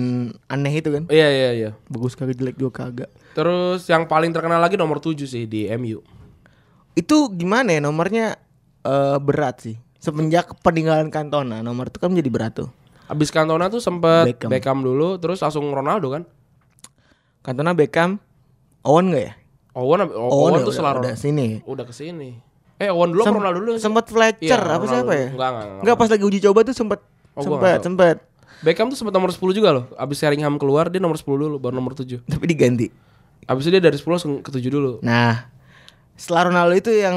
C: aneh itu kan.
B: Iya iya iya.
C: Bagus kagak jelek juga kagak.
B: Terus yang paling terkenal lagi nomor 7 sih di MU.
C: Itu gimana ya nomornya eh, berat sih. Semenjak peninggalan Cantona, nomor itu kan menjadi berat tuh.
B: Abis Cantona tuh sempet
C: Beckham.
B: Beckham. dulu, terus langsung Ronaldo kan.
C: Cantona, Beckham, Owen gak ya?
B: Owen, O- Owen, tuh
C: udah,
B: setelah
C: udah sini.
B: udah ke sini. Eh Owen dulu
C: Sem-
B: Ronaldo dulu? sih?
C: Sempat Fletcher
B: Iya,
C: apa siapa
B: dulu.
C: ya?
B: Enggak, enggak, enggak.
C: Enggak pas lagi uji coba tuh sempat
B: Oh,
C: sempat sempat
B: Beckham tuh sempat nomor 10 juga loh. Abis Sheringham keluar dia nomor 10 dulu, baru nomor 7.
C: tapi diganti.
B: Abis itu dia dari 10 langsung ke 7 dulu.
C: Nah, setelah Ronaldo itu yang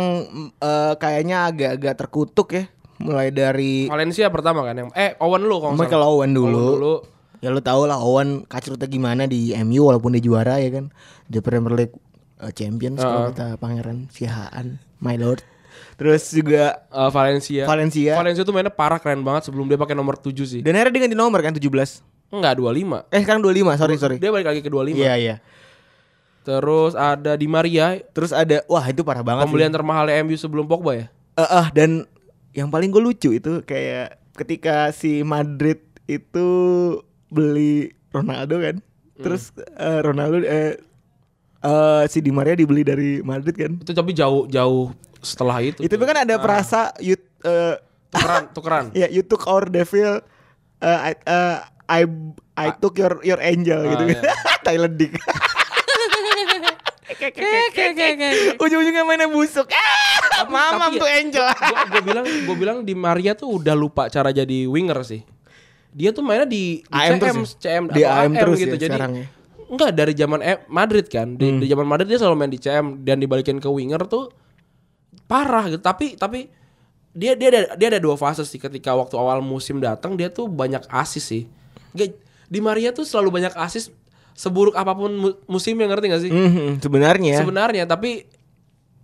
C: eh, kayaknya agak-agak terkutuk ya, mulai dari
B: Valencia pertama kan yang eh Owen dulu kalau
C: Michael
B: salah.
C: Owen dulu.
B: Owen dulu.
C: Ya lo tau lah Owen kacrutnya gimana di MU walaupun dia juara ya kan. Di Premier League eh, Champions kalau kata pangeran Sihaan, my lord. Terus juga
B: Eh, Valencia.
C: Valencia.
B: Valencia tuh mainnya parah keren banget sebelum dia pakai nomor 7 sih.
C: dan akhirnya dia ganti nomor kan 17.
B: Enggak 25.
C: Eh sekarang 25, sorry sorry.
B: Dia balik lagi ke 25.
C: Iya iya.
B: Terus ada Di Maria,
C: Terus ada wah itu parah banget.
B: pembelian termahal MU sebelum Pogba ya.
C: Eh eh, dan yang paling gue lucu itu kayak ketika si Madrid itu beli Ronaldo kan. Terus eh, Ronaldo eh eh, si Di Maria dibeli dari Madrid kan.
B: Itu tapi jauh jauh setelah itu.
C: Itu
B: tuh.
C: kan ada perasa you eh,
B: tukeran, tukeran.
C: ya you took our devil eh, I, eh, I I took your your angel
B: Ah,
C: gitu kan. Thailand Dick. Ujung-ujungnya mainnya busuk. Ah, mamam tuh angel.
B: Gue bilang gue bilang Di Maria tuh udah lupa cara jadi winger sih. Dia tuh mainnya di, di
C: AM
B: CM,
C: terus ya?
B: CM
C: Di
B: atau
C: AM terus
B: gitu.
C: ya
B: Jadi
C: sekarang ya?
B: enggak dari zaman eh, Madrid kan. Di,
C: Hmm.
B: di zaman Madrid dia selalu main di CM dan dibalikin ke winger tuh parah gitu. Tapi tapi dia dia ada dia ada dua fase sih ketika waktu awal musim datang dia tuh banyak asis sih. Di Maria tuh selalu banyak asis seburuk apa pun mu- musimnya ngerti gak sih?
C: Mhm, sebenarnya
B: Sebenarnya tapi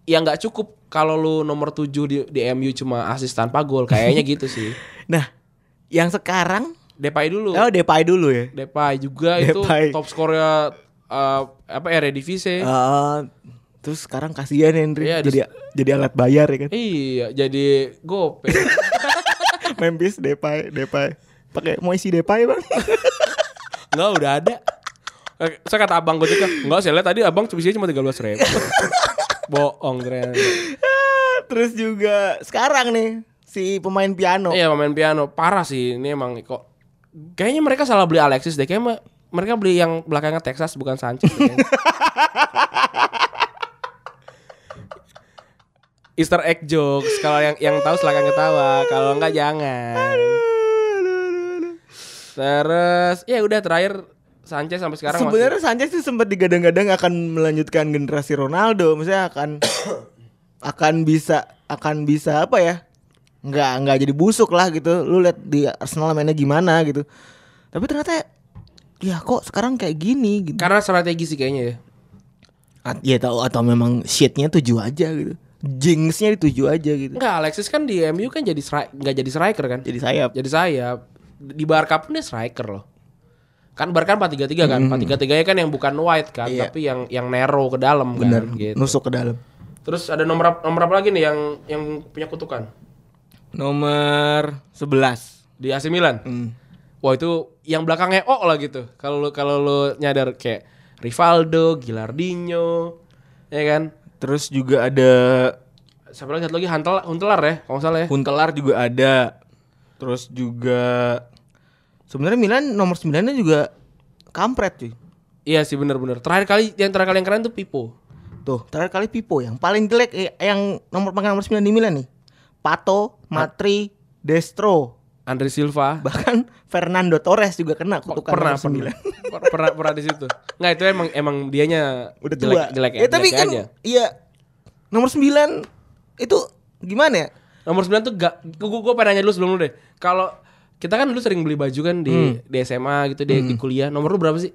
B: ya nggak cukup kalau lu nomor 7 di, di MU cuma asis tanpa gol kayaknya gitu sih.
C: Nah, yang sekarang
B: Depay dulu.
C: oh Depay dulu ya.
B: Depay juga itu
C: Depay.
B: top skornya eh, apa Eredivisie.
C: Eh, terus sekarang kasihan Henry
B: Iya, di-
C: jadi jadi alat bayar ya kan.
B: Iya, jadi gope.
C: Memphis Depay, Depay. Pakai mau isi Depay, Bang.
B: Enggak udah ada. Eh, Saya kata abang gue juga, enggak saya lihat tadi abang cuma cuma 13 ribu. Bohong ternyata.
C: terus juga sekarang nih si pemain piano.
B: Iya pemain piano parah sih ini emang kok. Kayaknya mereka salah beli Alexis deh. Kayaknya me- mereka beli yang belakangnya Texas bukan Sanchez. Easter egg jokes. Kalau yang yang tahu silakan ketawa. Kalau enggak jangan. Terus ya udah terakhir Sanchez sampai sekarang masih-
C: Sebenarnya Sanchez tuh sempat digadang-gadang akan melanjutkan generasi Ronaldo, misalnya akan akan bisa akan bisa apa ya? Nggak nggak jadi busuk lah gitu. Lu lihat di Arsenal mainnya gimana gitu. Tapi ternyata ya kok sekarang kayak gini gitu.
B: karena strategi sih kayaknya ya.
C: At- ya tahu atau memang shitnya tujuh aja gitu. Jinxnya dituju aja gitu.
B: Enggak Alexis kan di MU kan jadi nggak jadi striker kan.
C: Jadi sayap.
B: Jadi sayap. Di Barca pun dia striker loh. Kan Barca kan 4-3-3 kan. 4-3-3 nya kan yang bukan wide kan,
C: Iya.
B: tapi yang yang narrow ke dalam
C: Bener.
B: kan gitu.
C: Nusuk ke dalam.
B: Terus ada nomor nomor apa lagi nih yang yang punya kutukan?
C: Nomor 11.
B: Di AC Milan.
C: Hmm.
B: Wah itu yang belakangnya O lah gitu. Kalau lu kalau lu nyadar kayak Rivaldo, Gilardino, ya kan?
C: Terus juga ada
B: Siapa lagi satu lagi Huntel, Huntelar ya, kalau nggak salah ya.
C: Huntelar juga ada. Terus juga sebenarnya Milan nomor 9-nya juga kampret cuy.
B: Iya sih bener-bener. Terakhir kali yang terakhir kali yang keren tuh Pipo.
C: Tuh, terakhir kali Pipo yang paling jelek eh, yang nomor pangkat nomor 9 di Milan nih. Pato, Matri, Destro,
B: Andre Silva.
C: bahkan Fernando Torres juga kena kutukan
B: pernah,
C: nomor 9.
B: pernah, Per- pernah pernah di situ. Nggak itu emang emang dianya
C: Udah
B: jelek,
C: tua.
B: jelek
C: ya, tapi
B: jelek
C: kan
B: aja.
C: iya nomor 9 itu gimana ya?
B: Nomor 9 tuh gak gua, gua pengen nanya dulu sebelum lu deh. Kalau kita kan dulu sering beli baju kan di
C: Hmm.
B: di SMA gitu di, di kuliah. Nomor lu berapa sih?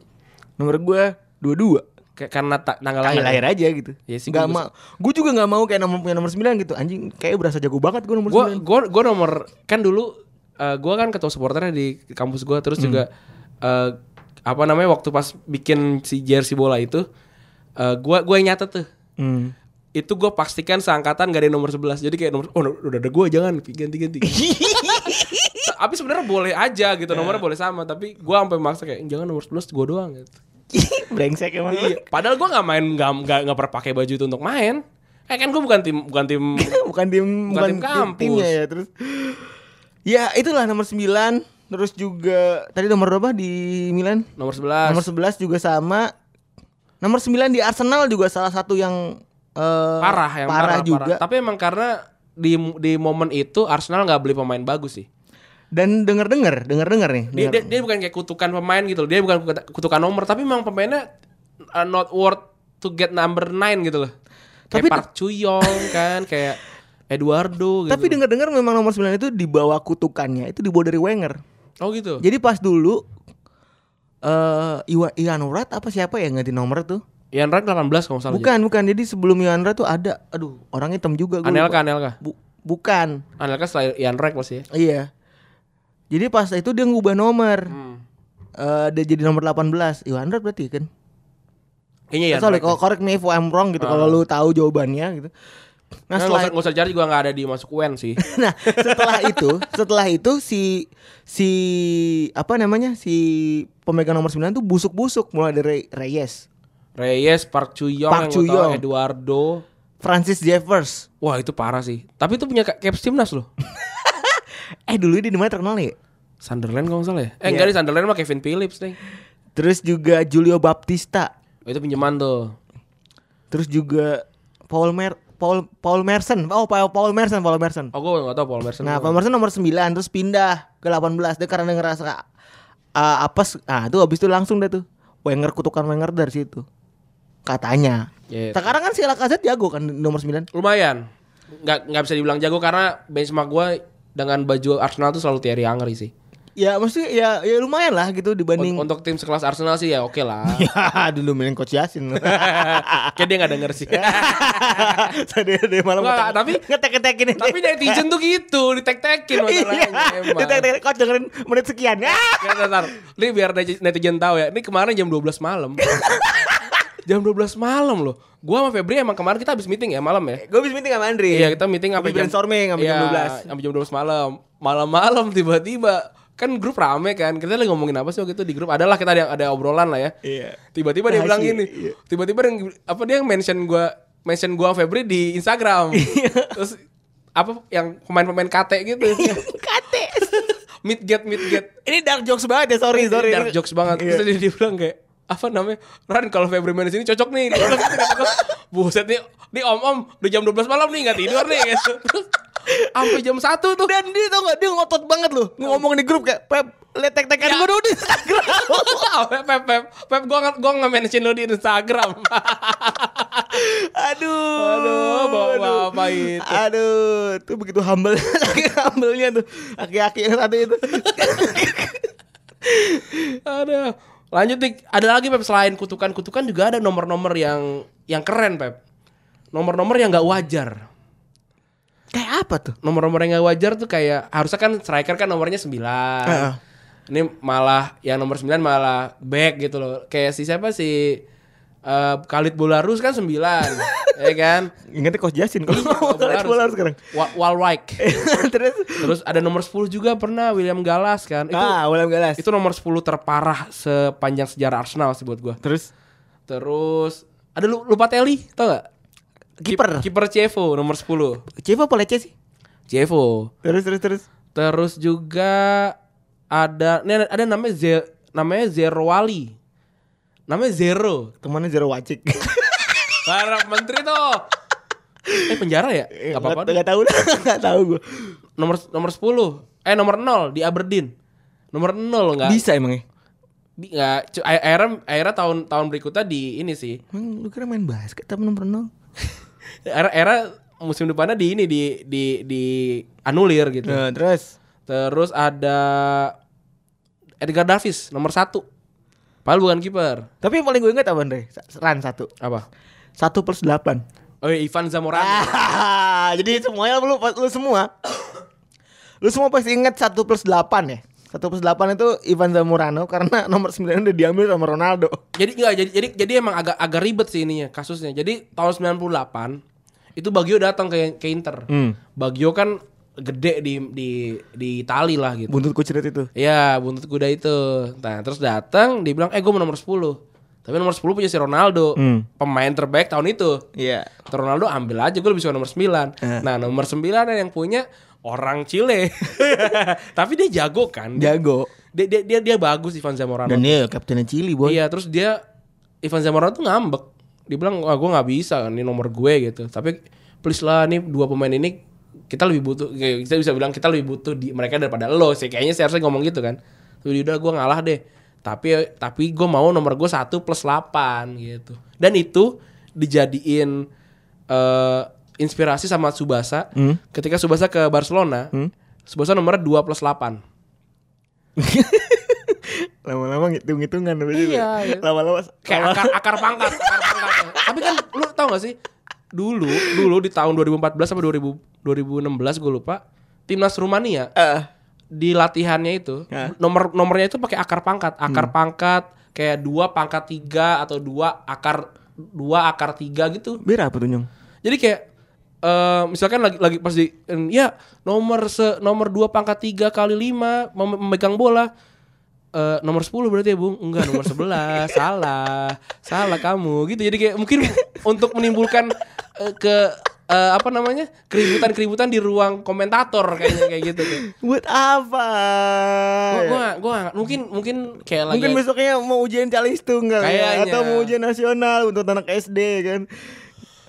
C: Nomor gua 22.
B: Kayak karena ta- tanggal
C: Tanggal
B: lahir.
C: lahir aja gitu.
B: Iya sih,
C: Gak
B: gua-
C: mau. Gue juga gak mau kayak nomor punya nomor 9 gitu. Anjing kayak berasa jago banget gue nomor
B: Gua
C: 9.
B: gua gua nomor kan dulu eh, gua kan ketua supporternya di kampus gua terus juga eh, apa namanya waktu pas bikin si jersey bola itu eh, gua gua yang nyatet tuh.
C: Hmm.
B: Itu gua pastikan seangkatan gak ada nomor 11. Jadi kayak nomor oh udah ada gua jangan ganti-ganti. tapi sebenarnya boleh aja gitu nomornya boleh sama tapi gua sampai maksa kayak jangan nomor 11 gua doang gitu.
C: Brengsek emang.
B: Iya, padahal gua nggak main nggak nggak nggak pernah pakai baju itu untuk main. Eh kan gua bukan tim bukan tim
C: bukan tim bukan,
B: tim
C: tim
B: kampus.
C: timnya ya terus. Ya itulah nomor 9 Terus juga tadi nomor berapa di Milan?
B: nomor 11.
C: Nomor 11 juga sama. Nomor 9 di Arsenal juga salah satu yang eh,
B: parah yang
C: parah,
B: parah,
C: juga.
B: parah. Tapi emang karena di di momen itu Arsenal nggak beli pemain bagus sih.
C: Dan denger-denger, denger-denger nih.
B: Dia,
C: denger.
B: dia, dia bukan kayak kutukan pemain gitu loh. Dia bukan kutukan- nomor tapi memang pemainnya uh, not worth to get number 9 gitu loh.
C: Tapi
B: Kayak Park Chuyong kan kayak Eduardo gitu.
C: Tapi denger-dengar memang nomor 9 itu dibawa kutukannya itu dibawa dari Wenger.
B: Oh gitu.
C: Jadi pas dulu eh Iwan Ian Wright apa siapa yang ganti nomor tuh?
B: Ian Wright 18 kalau salah.
C: Bukan, bukan. Jadi sebelum Ian Wright tuh ada aduh, orang hitam juga gua
B: Anelka,
C: lupa.
B: Anelka.
C: Bu- bukan.
B: Anelka setelah Ian Wright pasti ya.
C: Iya. Jadi pas itu dia ngubah nomor.
B: Hmm.
C: Eh dia jadi nomor 18. Iwan Wright berarti kan?
B: Kayaknya
C: Sorry,
B: Wright.
C: kalau correct me if I'm wrong gitu kalau lu tahu jawabannya gitu.
B: Nah,
C: Nah,
B: nggak
C: setelah
B: usah, nggak usah cari juga nggak ada di masuk UN sih.
C: nah setelah itu setelah itu si si apa namanya si pemegang nomor 9 tuh busuk-busuk mulai dari Reyes,
B: Reyes, Park Chuyong,
C: Park Chuyong.
B: Eduardo.
C: Francis Jeffers.
B: Wah itu parah sih. Tapi itu punya caps timnas loh.
C: Eh dulu dia di mana terkenal ya?
B: Sunderland kalau nggak salah ya. Eh
C: Iya.
B: enggak di Sunderland mah Kevin Phillips nih.
C: Terus juga Julio Baptista.
B: Oh, itu pinjaman tuh.
C: Terus juga Paul Mer Paul Paul Merson. Oh, Paul Paul Merson, Paul Merson.
B: Oh gue gak tau Paul Merson.
C: Nah, Paul Merson nomor 9 terus pindah ke 18 dia karena dia ngerasa uh, apes. Nah, itu habis itu langsung deh tuh. Wenger kutukan Wenger dari situ. Katanya.
B: Iya.
C: Sekarang kan si Lacazette jago kan nomor 9.
B: Lumayan. Nggak nggak bisa dibilang jago karena benchmark gue dengan baju Arsenal tuh selalu Thierry Henry sih.
C: Ya mesti ya ya lumayan lah gitu dibanding
B: Un- Untuk tim sekelas Arsenal sih ya oke lah.
C: Ya dulu main coach Yasin.
B: Kayak dia gak denger sih.
C: Tadi dia malam
B: Nggak, tapi-
C: ngetek-ngetekin ini.
B: Tapi netizen tuh gitu, ditek-tekin masalahnya emang.
C: Ditek-tekin coach dengerin menit sekian. Ya.
B: Nggak, ntar. Ini biar neti- netizen tahu ya. Ini kemarin jam 12 malam. jam 12 malam loh. Gua sama Febri emang kemarin kita habis meeting ya malam ya.
C: Gue habis meeting sama Andri.
B: Iya kita meeting sampai
C: Habis brainstorming sampai jam
B: Iya,
C: 12.
B: Sampai jam 12 malam. Malam-malam tiba-tiba kan grup rame kan. Kita lagi ngomongin apa sih waktu itu di grup? Adalah kita ada ada obrolan lah ya.
C: Iya.
B: Tiba-tiba dia bilang
C: Rahasia,
B: gini.
C: iya.
B: Tiba-tiba dia apa dia mention gua mention gua sama Febri di Instagram.
C: Iya.
B: Terus apa yang pemain-pemain KT gitu.
C: Kate.
B: mid get mid get.
C: Ini dark jokes banget ya, sorry, sorry.
B: Dark jokes banget.
C: Iya.
B: Terus dia, dia bilang kayak apa namanya? Ran kalau Febri main di sini cocok nih. Buset nih, nih om-om udah jam 12 malam nih nggak tidur nih gitu. Terus sampai jam 1 tuh.
C: Dan dia tau gak, dia ngotot banget loh Ngomong di grup kayak Pep, liat tek-tekan
B: Ya.
C: gue dulu di Instagram
B: pep, pep, pep, pep, gue gue nggak mention lo di Instagram.
C: Aduh
B: Aduh, bawa
C: aduh.
B: apa itu?
C: Aduh Itu begitu humble humble-nya tuh Aki-aki yang satu itu
B: Ada. Lanjut nih, ada lagi Pep selain kutukan-kutukan juga ada nomor-nomor yang yang keren Pep. Nomor-nomor yang nggak wajar.
C: Kayak apa tuh?
B: Nomor-nomor yang nggak wajar tuh kayak harusnya kan striker kan nomornya 9.
C: Heeh.
B: Ini malah yang nomor 9 malah back gitu loh. Kayak si siapa si eh, Khalid Bolarus kan 9. ya kan?
C: Ingatnya Coach Jasin Kalau
B: Iya,
C: mau
B: Bolarus.
C: bola sekarang
B: Wa- Walwijk.
C: Terus
B: Terus ada nomor 10 juga pernah William Gallas kan. Itu
C: Ah William Galas
B: itu nomor 10 terparah sepanjang sejarah Arsenal sih buat gua.
C: Terus
B: Terus ada lu lupa Teli, tau gak?
C: Kiper.
B: Kiper Cevo nomor 10.
C: Cevo apa Lecce sih?
B: Cevo.
C: Terus terus terus.
B: Terus juga ada nih ada namanya Ze, namanya Zero Wali. Namanya Zero.
C: Temannya Zero Wacik.
B: Para menteri tuh. Eh penjara ya? Gak apa-apa.
C: Gak tahu dah, gak tahu gue.
B: Nomor nomor 10. Eh nomor 0 di Aberdeen. Nomor 0 enggak.
C: Bisa emangnya?
B: Nggak akhir- akhirnya akhirnya tahun tahun berikutnya di ini sih
C: Emang lu kira main basket tapi nomor nol?
B: era era musim depannya di ini di di di anulir gitu.
C: Nah, terus?
B: Terus ada Edgar Davis nomor satu. Padahal bukan kiper.
C: Tapi yang paling gue ingat apa Andre? Ran satu.
B: Apa?
C: Satu plus delapan.
B: Oh iya, Ivan Zamorano.
C: Ah, Jadi semuanya lu, lu semua. Lu semua pasti ingat satu plus delapan ya Satu plus delapan itu Ivan Zamorano Karena nomor 9 udah diambil sama Ronaldo
B: jadi enggak jadi jadi jadi emang agak agak ribet sih ininya kasusnya jadi tahun 98 itu Bagio datang ke ke Inter
C: Hmm.
B: Bagio kan gede di di di Itali lah gitu
C: Buntut kuceret itu
B: Iya, buntut kuda itu. Nah, terus datang, dia bilang, "Eh, gue mau nomor 10." Tapi nomor 10 punya si Ronaldo.
C: Hmm.
B: Pemain terbaik tahun itu.
C: Iya
B: Terus Ronaldo ambil aja, gue lebih suka nomor 9.
C: Eh.
B: Nah, nomor 9 yang punya orang Chile. Tapi dia jago kan. Dia,
C: Jago
B: dia, dia, dia, dia bagus Ivan Zamorano.
C: Dan dia kaptennya Chili boy
B: Iya, terus dia Ivan Zamorano tuh ngambek. Dia bilang, "Wah, gue nggak bisa, ini nomor gue gitu." Tapi please lah nih dua pemain ini kita lebih butuh kita bisa bilang kita lebih butuh di mereka daripada lo sih. Kayaknya sih harusnya ngomong gitu kan. Tapi udah gue ngalah deh. Tapi tapi gue mau nomor gue satu plus 8 gitu. Dan itu dijadiin eh inspirasi sama Subasa. Ketika Subasa ke Barcelona, Subasa nomornya 2 plus 8.
C: Lama-lama ngitung-ngitungan
B: Iya, iya.
C: Lama-lama
B: kayak akar akar pangkat, akar pangkat. Tapi kan lu tau gak sih? Dulu, dulu di tahun 2014 sampai 2000, 2016 gue lupa, timnas Rumania
C: Eh,
B: di latihannya itu
C: Hah?
B: nomor nomornya itu pakai akar pangkat, akar pangkat kayak dua pangkat tiga atau dua akar dua akar tiga gitu.
C: Biar apa tuh Nyong?
B: Jadi kayak eh misalkan lagi lagi pas di ya nomor se nomor dua pangkat tiga kali lima mem- memegang bola eh nomor 10 berarti ya Bung enggak nomor 11 salah salah kamu gitu jadi kayak mungkin untuk menimbulkan eh, ke eh, apa namanya keributan-keributan di ruang komentator kayaknya kayak gitu kayak.
C: Buat apa?
B: Gua, gua, gua mungkin mungkin kayak lagi
C: Mungkin besoknya mau ujian calis tunggal ya,
B: Kayaknya.
C: atau mau ujian nasional untuk anak SD kan.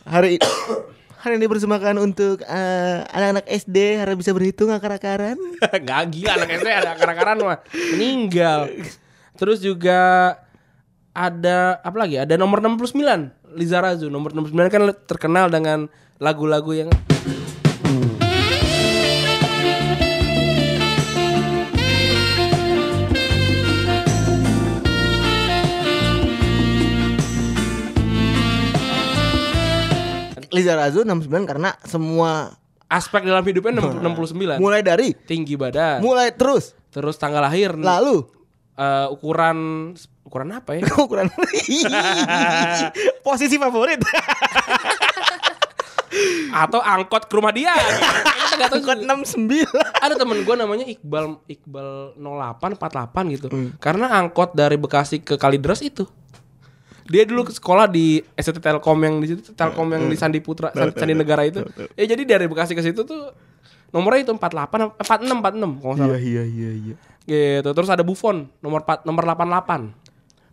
C: Hari hari ini bersemakan untuk eh, anak-anak SD harus bisa berhitung akar-akaran.
B: Gak gila anak SD ada akar-akaran mah meninggal. Terus juga ada apa lagi? Ada nomor 69 Liza Razu. Nomor 69 kan terkenal dengan lagu-lagu yang
C: Liza Razu 69 karena semua
B: aspek dalam hidupnya 69.
C: mulai dari
B: Tinggi badan.
C: mulai terus
B: Terus tanggal lahir.
C: lalu
B: eh, ukuran ukuran apa ya?
C: ukuran posisi favorit
B: Atau angkot ke rumah dia. Tahu
C: angkot
B: juga.
C: 69
B: ada temen gue namanya Iqbal Iqbal 0848 gitu
C: Hmm.
B: karena angkot dari Bekasi ke Kalideres itu dia dulu ke sekolah di ST Telkom yang di situ Telkom yang di Sandi Putra Sandi, Sandi Negara itu. ya jadi dari Bekasi ke situ tuh nomornya itu 48 46 46 kalau nggak salah.
C: Iya iya iya
B: gitu terus ada Buffon nomor 4 nomor 88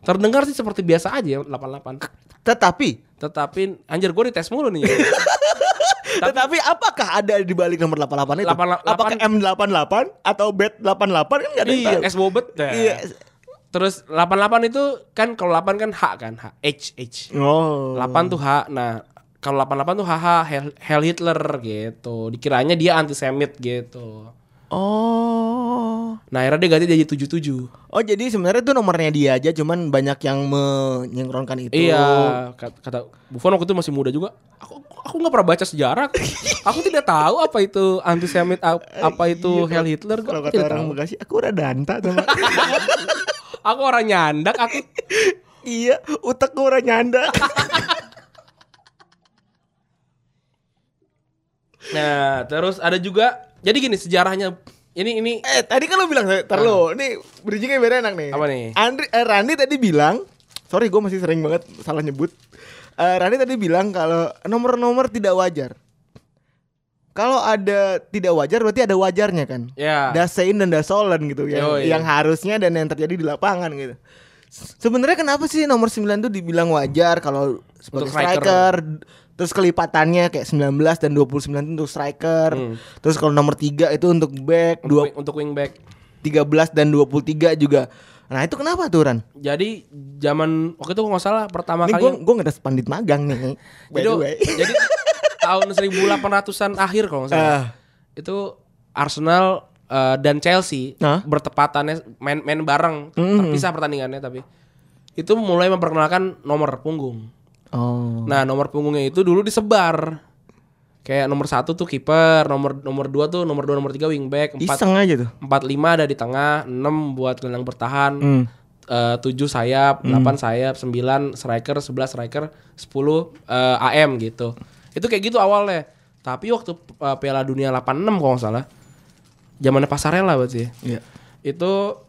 B: terdengar sih seperti biasa aja 88
C: tetapi
B: tetapi anjir gue dites mulu nih.
C: Tetapi apakah ada di balik nomor 88 itu?
B: 88
C: Apakah M88 atau Bet88 kan enggak ada yang
B: iya
C: tahu.
B: es bobet
C: Iya.
B: Terus 88 itu kan kalau 8 kan H kan H H H.
C: Oh.
B: 8 tuh H. Nah, kalau 88 tuh HH Hell, Hell Hitler gitu. Dikiranya dia antisemit gitu.
C: Oh.
B: Nah, akhirnya dia ganti jadi 77.
C: Oh jadi sebenarnya itu nomornya dia aja cuman banyak yang menyengkronkan itu.
B: Iya, kata, Buffon waktu itu masih muda juga. Aku aku nggak pernah baca sejarah. aku tidak tahu apa itu antisemit ap- apa itu
C: Iya,
B: Hell Hitler.
C: Kalau kata orang. Bekasi aku udah danta sama.
B: Aku orang nyandak, aku
C: iya, utekku udah nyanda.
B: Nah, terus ada juga jadi gini sejarahnya ini ini
C: eh tadi kan lo bilang tar lo, ini bridgingnya biar enak nih.
B: Apa nih?
C: Andri, eh, Randi tadi bilang sorry gue masih sering banget salah nyebut. Eh, Rani tadi bilang kalau nomor-nomor tidak wajar. Kalau ada tidak wajar berarti ada wajarnya kan?
B: Ya.
C: Dasein dan Dasolen gitu yang,
B: Yoi.
C: yang harusnya dan yang terjadi di lapangan gitu. Sebenarnya kenapa sih nomor 9 tuh dibilang wajar kalau sebagai
B: Untuk striker.
C: striker, terus kelipatannya kayak 19 dan 29 itu untuk striker. Terus kalau nomor 3 itu untuk back,
B: Untuk,
C: dua,
B: wing- untuk wingback.
C: 13 dan 23 juga. Nah, itu kenapa tuh Ran?
B: Jadi zaman waktu itu nggak salah pertama
C: Ini
B: kali
C: gue gue ngetes pandit magang nih. By
B: jadi,
C: the way.
B: jadi tahun 1800-an akhir kalau nggak salah.
C: Ah.
B: Itu Arsenal eh, dan Chelsea
C: Hah?
B: bertepatannya main main bareng,
C: Hmm.
B: terpisah pertandingannya tapi itu mulai memperkenalkan nomor punggung.
C: Oh.
B: Nah, nomor punggungnya itu dulu disebar. Kayak nomor satu tuh kiper, nomor nomor dua tuh nomor dua nomor tiga wingback, empat
C: Iseng aja tuh.
B: empat lima ada di tengah, enam buat gelandang bertahan,
C: Hmm.
B: eh, tujuh sayap, delapan sayap, sembilan striker, sebelas striker, sepuluh eh, AM gitu. Itu kayak gitu awalnya. Tapi waktu eh, Piala Dunia 86 kalau nggak salah, zamannya Pasarela berarti. ya.
C: Iya.
B: Itu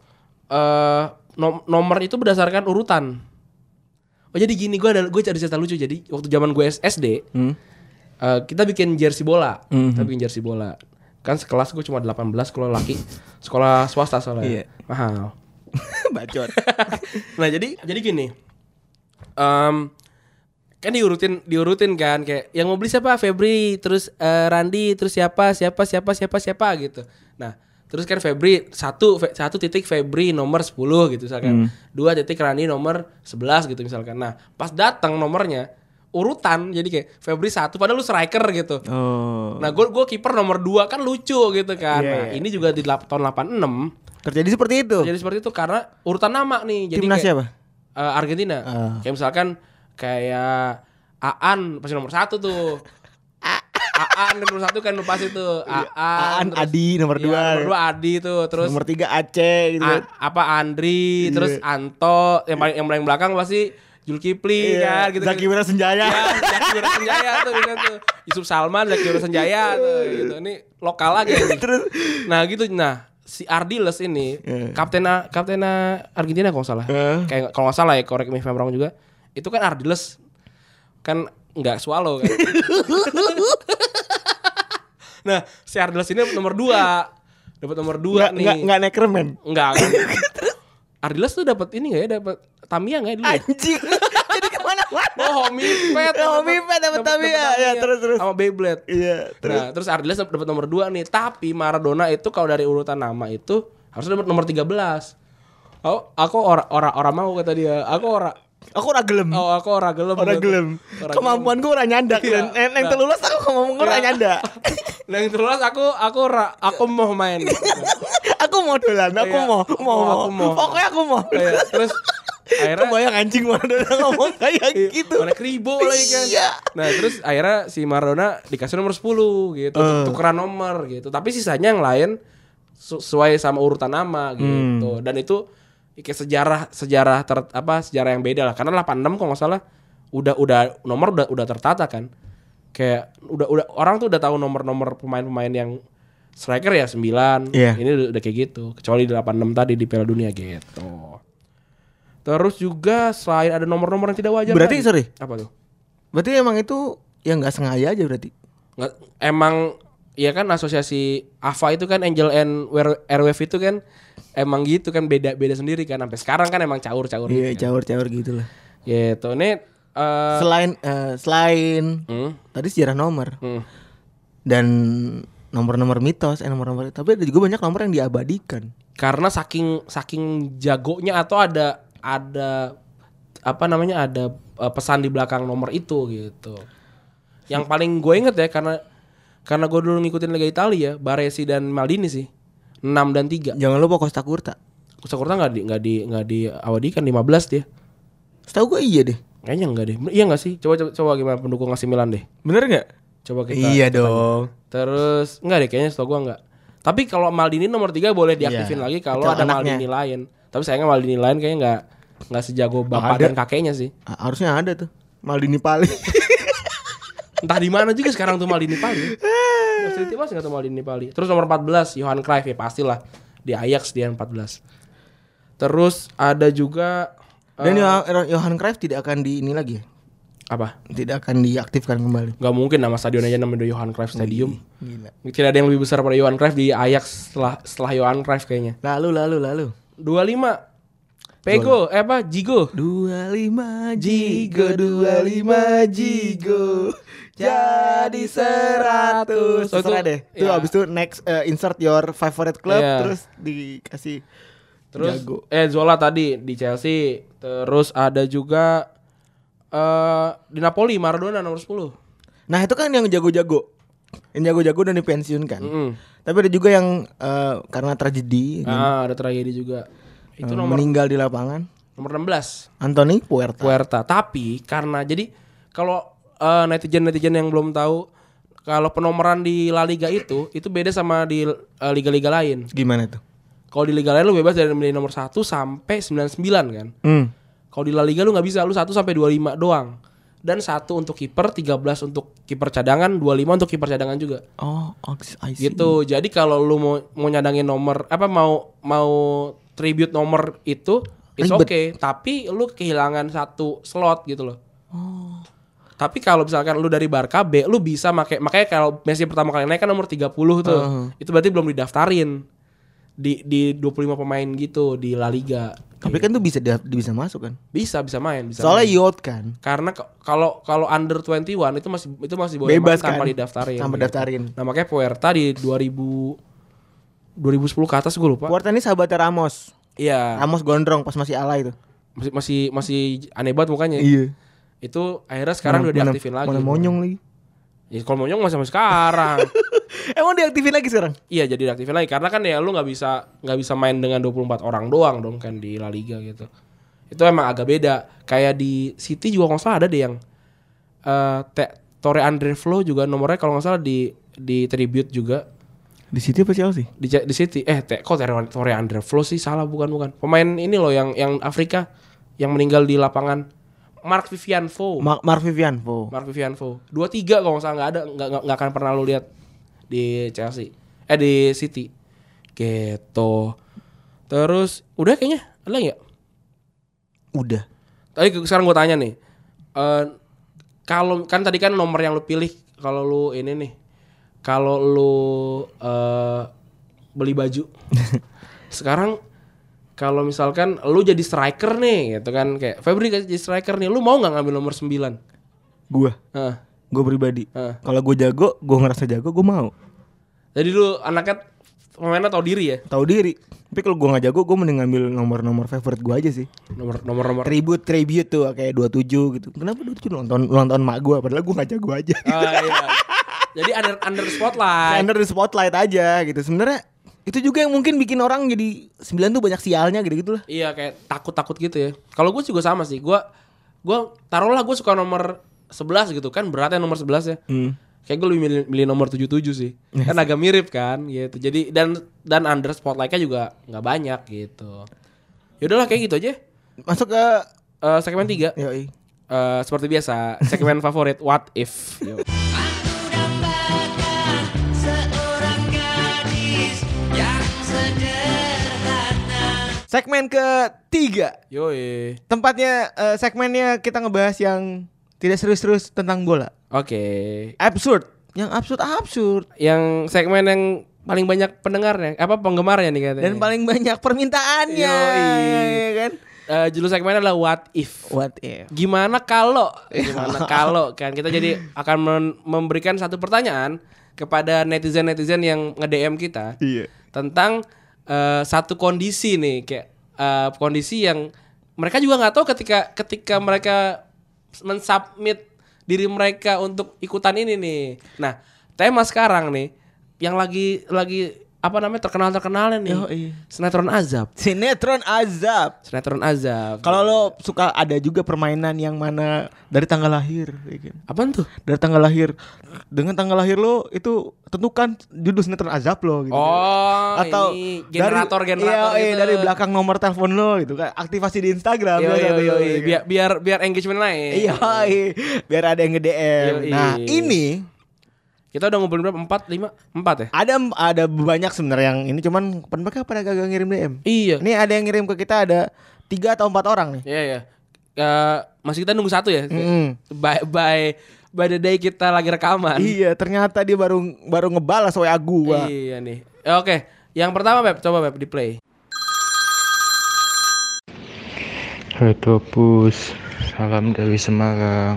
B: eh nom- nomor itu berdasarkan urutan. Oh jadi gini gue ada gue ada cerita lucu jadi waktu zaman gue SD
C: Hmm.
B: eh, kita bikin jersey bola,
C: Mhm.
B: kita bikin jersey bola. Kan sekelas gue cuma 18 kalau laki sekolah swasta soalnya
C: Iya.
B: mahal.
C: Bacot.
B: nah jadi jadi gini, Em, kan diurutin diurutin kan kayak yang mau beli siapa Febri terus eh, Randi terus siapa siapa siapa siapa siapa gitu. Nah terus kan Febri satu Fe- satu titik Febri nomor 10 gitu misalkan dua titik Randi nomor 11 gitu misalkan. Nah pas datang nomornya urutan jadi kayak Febri satu padahal lu striker gitu.
C: Oh.
B: Nah gue gue kiper nomor 2 kan lucu gitu kan.
C: Iya,
B: nah
C: iya.
B: ini juga di tahun 86
C: Terjadi seperti itu.
B: jadi seperti itu karena urutan nama nih. Jadi
C: Timnas siapa?
B: eh, Argentina.
C: Ah.
B: Kayak misalkan kayak Aan pasti nomor satu tuh. Aan nomor satu kan pas itu. Aan,
C: Aan,
B: terus-
C: Adi nomor
B: Iya,
C: dua.
B: nomor dua Adi tuh. Terus
C: nomor tiga Aceh gitu kan.
B: A- apa Andri, terus Anto, yang paling yang paling belakang pasti Julkipli kan gitu.
C: Iya, Zaki Wira Senjaya.
B: Ya, Zaki Wira Senjaya tuh gitu tuh. Yusuf Salman, Zaki Wira Senjaya tuh gitu. Ini lokal lagi.
C: Terus
B: Nah gitu nah si Ardiles ini
C: Iya.
B: kapten kapten Argentina kalau nggak salah
C: Iya.
B: kayak kalau nggak salah ya korek me if I'm wrong juga itu kan Ardiles kan nggak swallow kan nah si Ardiles ini dapat nomor dua dapat nomor dua
C: nggak
B: nih
C: nggak nggak Neckerman.
B: Enggak kan. Ardiles tuh dapat ini nggak ya dapat Tamiya nggak ya dulu ya?
C: Anjing. Jadi ke mana-mana.
B: Oh Homipet
C: Homipet dapat Tamiya. Ya, terus, terus.
B: Sama Beyblade
C: Iya. Terus.
B: Nah, terus Ardiles dapat nomor 2 nih. Tapi Maradona itu kalau dari urutan nama itu harus dapat nomor 13. Oh, aku ora ora ora mau kata dia. Aku ora
C: Aku ora gelem.
B: Oh, aku ora gelem.
C: Ora gelem. Kemampuan gue ora nyandak
B: Iya.
C: dan yang
B: Nah.
C: terlulus aku gue ora
B: Iya.
C: nyandak.
B: yang terus aku aku ora aku mau main.
C: aku mau dolan, aku
B: Iya.
C: mau, mau,
B: Oh,
C: mau.
B: aku mau.
C: Pokoknya aku mau.
B: Terus akhirnya
C: Kebayang anjing Maradona ngomong kayak
B: Iya,
C: gitu.
B: Mana kribo lagi kan.
C: Iya.
B: Nah, terus akhirnya si Maradona dikasih nomor 10 gitu,
C: Eh.
B: tukeran nomor gitu. Tapi sisanya yang lain sesuai sama urutan nama gitu.
C: Hmm.
B: Dan itu kayak sejarah sejarah ter, apa sejarah yang beda lah. Karena 86 kalau nggak salah udah udah nomor udah udah tertata kan. Kayak udah udah orang tuh udah tahu nomor-nomor pemain-pemain yang striker ya 9.
C: Iya.
B: Ini udah, udah kayak gitu. Kecuali di 86 tadi di Piala Dunia gitu. Terus juga selain ada nomor-nomor yang tidak wajar
C: Berarti,
B: tadi-
C: sorry.
B: apa tuh?
C: Berarti emang itu ya nggak sengaja aja berarti.
B: Nggak, emang ya kan asosiasi AFA itu kan Angel and Airwave itu kan emang gitu kan beda beda sendiri kan sampai sekarang kan emang caur-caur
C: Iya,
B: gitu kan.
C: caur-caur gitu lah.
B: Gitu. Ini eh
C: Selain eh, selain
B: hmm,
C: tadi sejarah nomor
B: hmm.
C: dan nomor-nomor mitos, eh nomor-nomor tapi ada juga banyak nomor yang diabadikan.
B: karena saking saking jagonya atau ada ada apa namanya ada eh, pesan di belakang nomor itu gitu. Yang paling gue inget ya karena karena gue dulu ngikutin Liga Italia ya, Baresi dan Maldini sih. 6 dan 3.
C: Jangan lupa Costa Curta.
B: Costa Curta nggak di nggak di nggak diawadikan 15 dia.
C: Setahu gue iya deh.
B: Kayaknya enggak deh. Iya enggak sih? Coba coba, coba gimana pendukung AC Milan deh.
C: Bener nggak?
B: Coba kita
C: Iya
B: kita tanya.
C: dong.
B: Terus enggak deh kayaknya setahu gua enggak. Tapi kalau Maldini nomor 3 boleh diaktifin
C: Iya,
B: lagi kalau ada
C: anaknya.
B: Maldini lain. Tapi sayangnya Maldini lain kayaknya enggak enggak sejago bapak
C: Ada.
B: dan kakeknya sih.
C: Harusnya ada tuh. Maldini Pali.
B: Entah di mana juga sekarang tuh Maldini Pali. Masih timnas enggak tuh Maldini Pali. Terus nomor 14 Johan Cruyff ya pastilah di Ajax dia yang 14. Terus ada juga
C: Dan Johan- Johan Cruyff tidak akan di ini lagi ya?
B: Apa?
C: Tidak akan diaktifkan kembali.
B: Gak mungkin nama stadion aja namanya Johan Cruyff Stadium.
C: Gila.
B: Tidak ada yang lebih besar pada Johan Cruyff di Ajax setelah setelah Johan Cruyff kayaknya.
C: Lalu lalu lalu.
B: 25 Pego, eh apa? Jigo.
C: 25 Jigo 25 Jigo jadi 100
B: Oh, itu-
C: Terserah deh Itu
B: iya.
C: abis itu next eh, insert your favorite club
B: Iya.
C: Terus dikasih
B: Terus
C: Jago.
B: eh Zola tadi di Chelsea. Terus ada juga eh di Napoli Maradona nomor 10.
C: Nah itu kan yang jago-jago Yang jago-jago udah dipensiunkan
B: Mm-mm.
C: Tapi ada juga yang eh, karena tragedi
B: Ah, ada tragedi juga. Itu nomor
C: meninggal di lapangan
B: nomor 16.
C: Anthony Puerta
B: Puerta. Tapi karena jadi kalau eh, netizen-netizen yang belum tahu kalau penomoran di La Liga itu itu beda sama di eh, liga-liga lain.
C: Gimana tuh?
B: Kalau di liga lain lu bebas dari milih nomor 1 sampai 99 kan.
C: Hmm.
B: Kalau di La Liga lu nggak bisa, lu 1 sampai 25 doang. Dan satu untuk kiper, 13 untuk kiper cadangan, 25 untuk kiper cadangan juga.
C: Oh, I see.
B: Gitu. Jadi kalau lu mau mau nyadangin nomor apa mau mau tribute nomor itu it's okay, tapi lu kehilangan satu slot gitu loh.
C: Oh.
B: Tapi kalau misalkan lu dari Barca B, lu bisa make makanya kalau Messi pertama kali naik kan nomor 30 tuh.
C: Uh-huh.
B: Itu berarti belum didaftarin di di 25 pemain gitu di La Liga.
C: Tapi kan tuh bisa bisa masuk kan?
B: Bisa bisa main, bisa.
C: Soalnya
B: main.
C: youth kan.
B: karena kalau kalau under 21 itu masih itu masih boleh
C: Bebas
B: main tanpa
C: kan?
B: didaftarin.
C: Tanpa
B: gitu.
C: daftarin.
B: Nah, makanya Puerta di 2000 2010 ke atas gue lupa.
C: Puerta ini sahabatnya Ramos.
B: Iya.
C: Ramos gondrong pas masih ala itu.
B: Masih masih masih aneh banget mukanya.
C: Iya.
B: Itu akhirnya sekarang udah diaktifin lagi.
C: Mana monyong lagi.
B: Ya, kalau monyong masih sampai sekarang.
C: Emang diaktifin lagi sekarang?
B: iya, jadi diaktifin lagi karena kan ya lu nggak bisa nggak bisa main dengan 24 orang doang dong kan di La Liga gitu. Itu emang agak beda. Kayak di City juga nggak salah ada deh yang eh Te- Torre Andre Flo juga nomornya kalau nggak salah di di tribute juga
C: Di situ apa Chelsea?
B: di, di City. Eh, te, kok Torre, Torre Andre Flo sih salah bukan bukan. Pemain ini loh yang yang Afrika yang meninggal di lapangan Mark Vivian Fo.
C: Mark, Mark Vivian, po.
B: Mark Vivian Fo. Dua tiga kalau nggak salah nggak ada nggak nggak- akan pernah lu lihat di Chelsea. Eh di City. Gitu. Terus udah kayaknya ada lagi ya?
C: Udah.
B: Tapi sekarang gue tanya nih. eh kalau kan tadi kan nomor yang lu pilih kalau lu ini nih. Kalau lu eh beli baju. sekarang kalau misalkan lu jadi striker nih gitu kan kayak Febri jadi striker nih, lu mau nggak ngambil nomor 9?
C: Gua,
B: Heeh.
C: gua pribadi. Kalau gua jago, gua ngerasa jago, gua mau.
B: Jadi lu anaknya pemainnya tau diri ya?
C: Tahu diri. Tapi kalau gua nggak jago, gua mending ngambil nomor-nomor favorit gua aja sih.
B: Nomor nomor nomor.
C: Tribute, tribute tuh kayak 27 gitu. Kenapa 27 nonton tahun mak gua padahal gua nggak jago aja.
B: Ah, iya. Jadi under under spotlight.
C: Under the spotlight aja gitu. Sebenarnya itu juga yang mungkin bikin orang jadi 9 tuh banyak sialnya gitu-gitu lah.
B: Iya kayak takut-takut gitu ya. Kalau gue juga sama sih. Gue gue taruhlah gue suka nomor 11 gitu kan beratnya nomor 11 ya.
C: Hmm.
B: Kayak gue lebih milih, milih nomor 77 sih. Kan agak mirip kan gitu. Jadi dan dan under spotlightnya juga nggak banyak gitu. Yaudahlah kayak gitu aja.
C: Masuk ke
B: Eh, segmen 3
C: Yoi.
B: Eh, seperti biasa segmen favorit what if. Yo.
C: Segmen ketiga.
B: Yoi.
C: Tempatnya eh, segmennya kita ngebahas yang tidak serius-serius tentang bola.
B: Oke.
C: Absurd. Yang absurd absurd.
B: Yang segmen yang paling banyak pendengarnya, apa penggemarnya nih katanya.
C: Dan paling banyak permintaannya.
B: Yoi.
C: ya kan?
B: Eh, judul segmennya adalah what if.
C: What if?
B: Gimana kalau gimana kalau kan kita jadi akan memberikan satu pertanyaan kepada netizen-netizen yang nge-DM kita
C: Iya.
B: tentang eh, satu kondisi nih kayak eh, kondisi yang mereka juga nggak tahu ketika ketika mereka mensubmit diri mereka untuk ikutan ini nih. Nah, tema sekarang nih yang lagi lagi apa namanya terkenal terkenalnya nih.
C: Yoi.
B: Sinetron azab.
C: Sinetron azab.
B: Sinetron azab.
C: Kalau lo suka ada juga permainan yang mana dari tanggal lahir, ya kan?
B: Apaan tuh?
C: dari tanggal lahir dengan tanggal lahir lo itu tentukan judul sinetron azab lo gitu.
B: Oh,
C: atau
B: ini
C: dari-
B: generator-generator
C: iya, iya,
B: gitu.
C: dari belakang nomor telepon lo gitu kan aktivasi di Instagram
B: Yo,
C: biasa
B: yo,
C: tuh,
B: yo,
C: ya kan?
B: biar biar biar engagement naik.
C: Iya, iya. biar ada yang nge-DM.
B: Yoi.
C: Nah, ini
B: Kita udah ngobrolin berapa? Empat, lima, empat ya?
C: ada ada banyak sebenarnya yang ini cuman mereka pada gagal ngirim DM.
B: Iya.
C: Ini ada yang ngirim ke kita ada tiga atau empat orang nih.
B: Iya ya. Eh, masih kita nunggu satu ya.
C: Mm.
B: By by by the day kita lagi rekaman.
C: Iya, ternyata dia baru baru ngebalas WA gua.
B: Iya nih. Eh, Oke, yang pertama Beb, coba Beb di play.
E: Retropus, salam dari Semarang.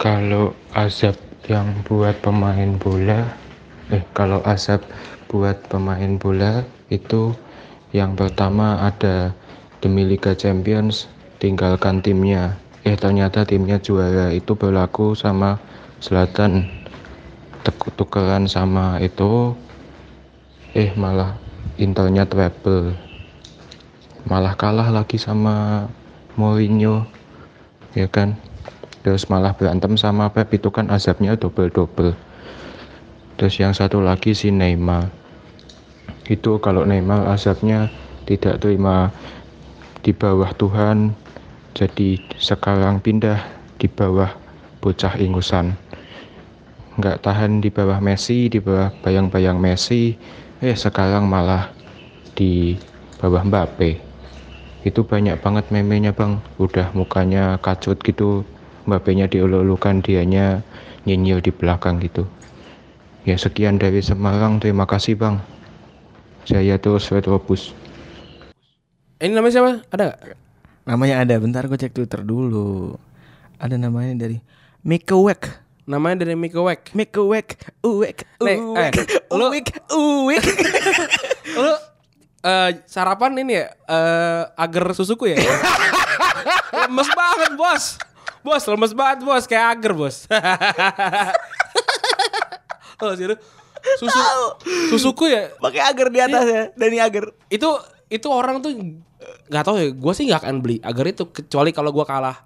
E: Kalau azab yang buat pemain bola, eh kalau azab buat pemain bola itu yang pertama ada demi Liga Champions tinggalkan timnya. Eh ternyata timnya juara itu berlaku sama Selatan tukeran sama itu eh malah Internya treble. Malah kalah lagi sama Mourinho ya kan terus malah berantem sama Pep itu kan azabnya double-double. Terus yang satu lagi si Neymar. Itu kalau Neymar azabnya tidak terima di bawah Tuhan jadi sekarang pindah di bawah bocah ingusan. Nggak tahan di bawah Messi di bawah bayang-bayang Messi eh sekarang malah di bawah Mbappe. Itu banyak banget memenya bang. Udah mukanya kacut gitu Mbappe-nya diululukan dianya nyinyir di belakang gitu ya sekian dari Semarang terima kasih bang saya terus Retropus
B: Ini namanya siapa? Ada nggak?
C: Namanya ada, bentar gue cek Twitter dulu. Ada namanya dari Mikewek.
B: Namanya dari Miko Wek.
C: Mikewek, uwek, uwek,
B: eh,
C: uwek, uwek.
B: Lu eh, sarapan ini ya eh, agar susuku ya? lemes banget bos. Bos lemes banget bos kayak agar bos. oh sih. Susu susuku ya
C: Pakai agar di atasnya, Dani agar.
B: itu itu orang tuh nggak tahu ya gue sih nggak akan beli agar itu kecuali kalau gue kalah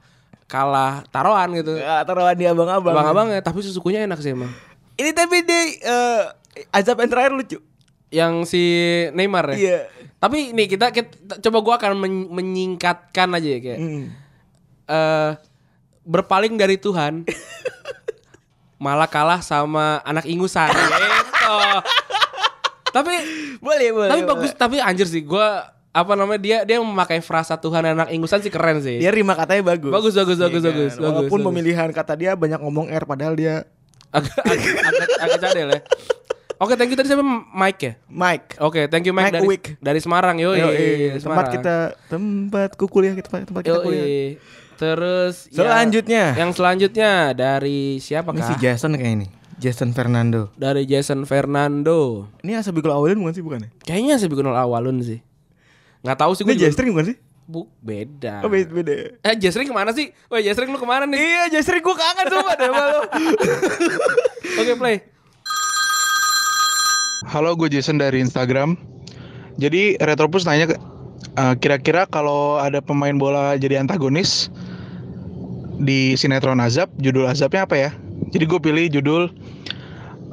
B: kalah taruhan gitu
C: Ya, taruhan di abang-abang.
B: abang-abangnya tapi susukunya enak sih emang
C: Ini tapi di eh, azab yang terakhir lucu.
B: yang si Neymar ya
C: Iya.
B: tapi nih kita, kita coba gue akan men- menyingkatkan aja ya kayak
C: Hmm.
B: eh berpaling dari Tuhan malah kalah sama anak ingusan gitu tapi
C: Boleh, boleh.
B: tapi
C: boleh.
B: bagus tapi anjir sih gue apa namanya dia dia memakai frasa Tuhan anak ingusan sih keren sih
C: Dia rima katanya bagus.
B: Bagus, bagus,
C: Iya
B: bagus,
C: kan?
B: bagus, bagus,
C: Walaupun
B: bagus.
C: pemilihan kata dia banyak ngomong R padahal dia
B: agak agak agak, agak cadel ya oke thank you tadi siapa Mike ya
C: Mike.
B: oke thank you Mike,
C: Mike
B: dari
C: Wick.
B: dari Semarang yo
C: tempat kita tempatku kuliah tempat tempat kita kuliah.
B: Terus ya,
C: Selanjutnya.
B: yang selanjutnya dari
C: Ini
B: siapakah
C: si Jason kayak ini. Jason Fernando.
B: dari Jason Fernando
C: Ini Asabikul Awalin bukan sih bukan ya?
B: kayaknya sih bikin awalun sih nggak tahu sih gue
C: Ini Jastring bukan sih?
B: Bu, beda.
C: Oh beda, beda.
B: Eh Jasring ke mana sih? Woi Jasring lu ke mana nih?
C: Iya Jastring gue kangen sama deh sama lo.
B: Oke play.
F: Halo, gue Jason dari Instagram. Jadi Retropus nanya ke- eh, kira-kira kalau ada pemain bola jadi antagonis di sinetron Azab, judul Azabnya apa ya? Jadi gue pilih judul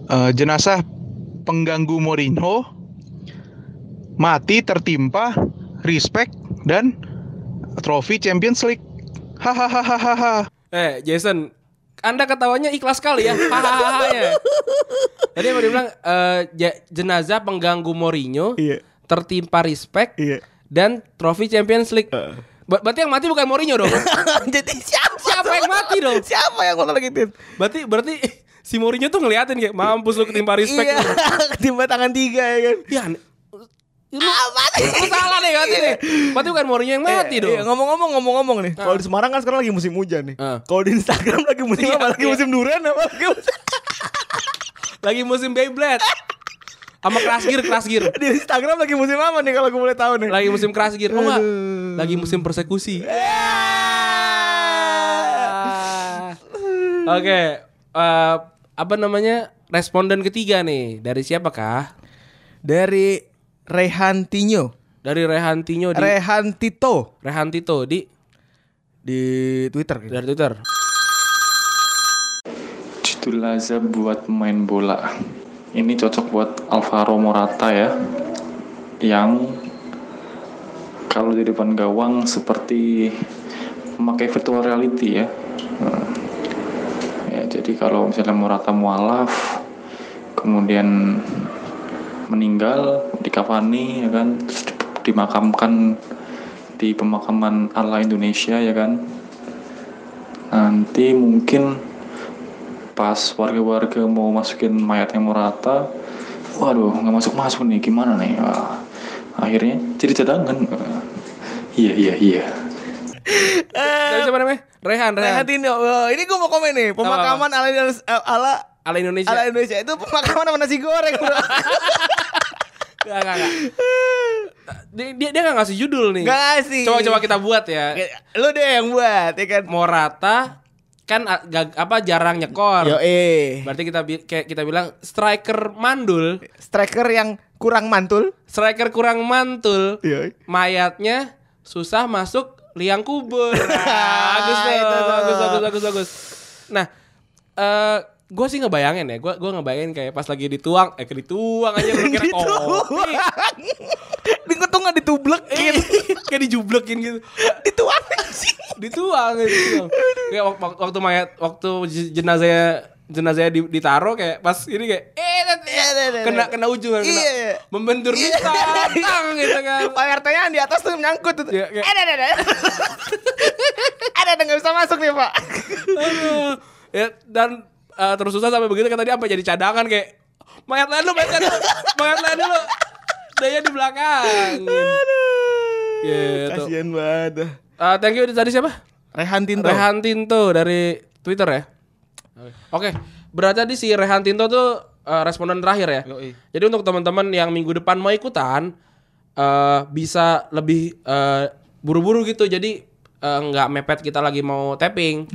F: eh, jenazah pengganggu Mourinho mati tertimpa respect dan trofi Champions League. Hahaha.
B: Eh Jason, Anda ketawanya ikhlas sekali ya. Hahaha ya. Tadi apa dia bilang eh, ja- jenazah pengganggu Mourinho
C: Iya.
B: tertimpa respect
C: Iya.
B: dan trofi Champions League. Ber- berarti yang mati bukan Mourinho dong.
C: Jadi siapa?
B: Siapa yang mati dong?
C: Siapa yang ngotot lagi Tin?
B: Berarti berarti si Mourinho tuh ngeliatin kayak mampus lu ketimpa respect.
C: Iya. Timba tangan tiga ya kan.
B: Ya, aneh. Ya, lu, lu salah deh berarti nih. Berarti bukan Mourinho yang mati
C: Iya,
B: dong.
C: Iya, ngomong-ngomong ngomong-ngomong nih. Kalau di Semarang kan sekarang lagi musim hujan nih.
B: Ah.
C: Kalau di Instagram lagi musim
B: Iya,
C: apa? Lagi
B: iya.
C: musim durian apa? Lagi musim...
B: Lagi musim Beyblade. Sama kelas gear, kelas gear.
C: di Instagram lagi musim apa nih kalau gue boleh tahu nih?
B: Lagi musim keras gear. Oh enggak. Lagi musim persekusi. Ah. Oke, eh, apa namanya? Responden ketiga nih dari siapakah?
C: Dari Rehantinho,
B: Dari Rehantinho di
C: Rehantito
B: Rehantito di
C: di Twitter gitu.
B: dari Twitter.
G: Judul azab buat pemain bola. Ini cocok buat Alvaro Morata ya. Yang kalau di depan gawang seperti memakai virtual reality ya. Ya jadi kalau misalnya Morata mualaf kemudian meninggal di kafani ya kan dimakamkan di pemakaman ala Indonesia ya kan. Nanti mungkin pas warga-warga mau masukin mayatnya Morata, waduh nggak masuk-masuk nih gimana nih? Wah, akhirnya jadi cadangan. Iya iya iya.
B: Dari siapa namanya? Rehan, Rehan.
C: Rehan Tino. Wah, ini gue mau komen nih. Pemakaman ala ala
B: Ala Indonesia.
C: ala Indonesia itu pemakaman sama nasi goreng. bro.
B: Enggak, enggak, enggak. Dia dia, dia gak ngasih judul nih.
C: Nggak ngasih.
B: Coba coba kita buat ya.
C: Lu deh yang buat ya kan.
B: Morata kan a- gag- apa jarang nyekor.
C: Yo eh.
B: Berarti kita kayak kita bilang striker mandul,
C: Striker yang kurang mantul.
B: striker kurang mantul.
C: Yo.
B: Mayatnya susah masuk liang kubur. Nah, bagus tuh. bagus bagus bagus bagus. Nah, eh gue sih ngebayangin ya, gue gue ngebayangin kayak pas lagi dituang, eh dituang aja gue kira kopi,
C: Di tuh nggak ditublekin.
B: kayak dijublekin gitu.
C: Dituang sih.
B: dituang gitu. Kayak wak- wak- waktu mayat waktu jenazahnya jenazahnya di- ditaruh kayak pas ini kayak eh
C: Iya, iya, iya,
B: kena
C: iya.
B: kena ujung kan, kena
C: Iya.
B: membentur
C: Iya.
B: bintang gitu kan.
C: Pak RT nya di atas tuh nyangkut tuh.
B: Iya, kayak-
C: Ada ada ada. Ada ada nggak bisa masuk nih pak.
B: Aduh. Ya dan eh, terus susah sampai begitu kata dia sampai jadi cadangan kayak mayat lain lu mayat lain dulu mayat lain dulu daya di belakang. Gitu.
C: Kasian banget.
B: Eh, thank you tadi siapa?
C: Rehan Tinto.
B: Rehan Tinto dari Twitter ya. Oke berarti tadi si Rehan Tinto tuh eh, responden terakhir ya. Jadi untuk teman-teman yang minggu depan mau ikutan eh, bisa lebih eh, buru-buru gitu. Jadi eh, nggak mepet kita lagi mau tapping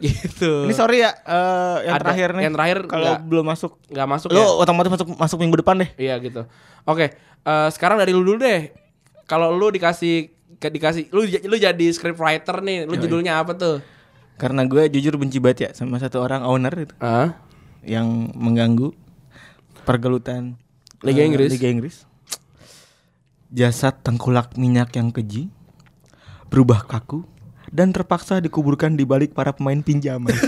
B: gitu
C: Ini sorry ya eh, yang
B: Ada-
C: terakhir nih.
B: yang terakhir
C: kalau belum masuk.
B: nggak masuk
C: Lu
B: ya
C: otomatis masuk masuk minggu depan deh.
B: iya gitu oke eh, sekarang dari lu dulu deh kalau lu dikasih ke- dikasih lu lu jadi script writer nih lu judulnya apa tuh
C: Karena gue jujur benci banget ya sama satu orang owner itu
B: ah
C: yang mengganggu pergelutan
B: Liga
C: eh,
B: Inggris.
C: Liga Inggris. Jasad tengkulak minyak yang keji berubah kaku dan terpaksa dikuburkan di balik para pemain pinjaman.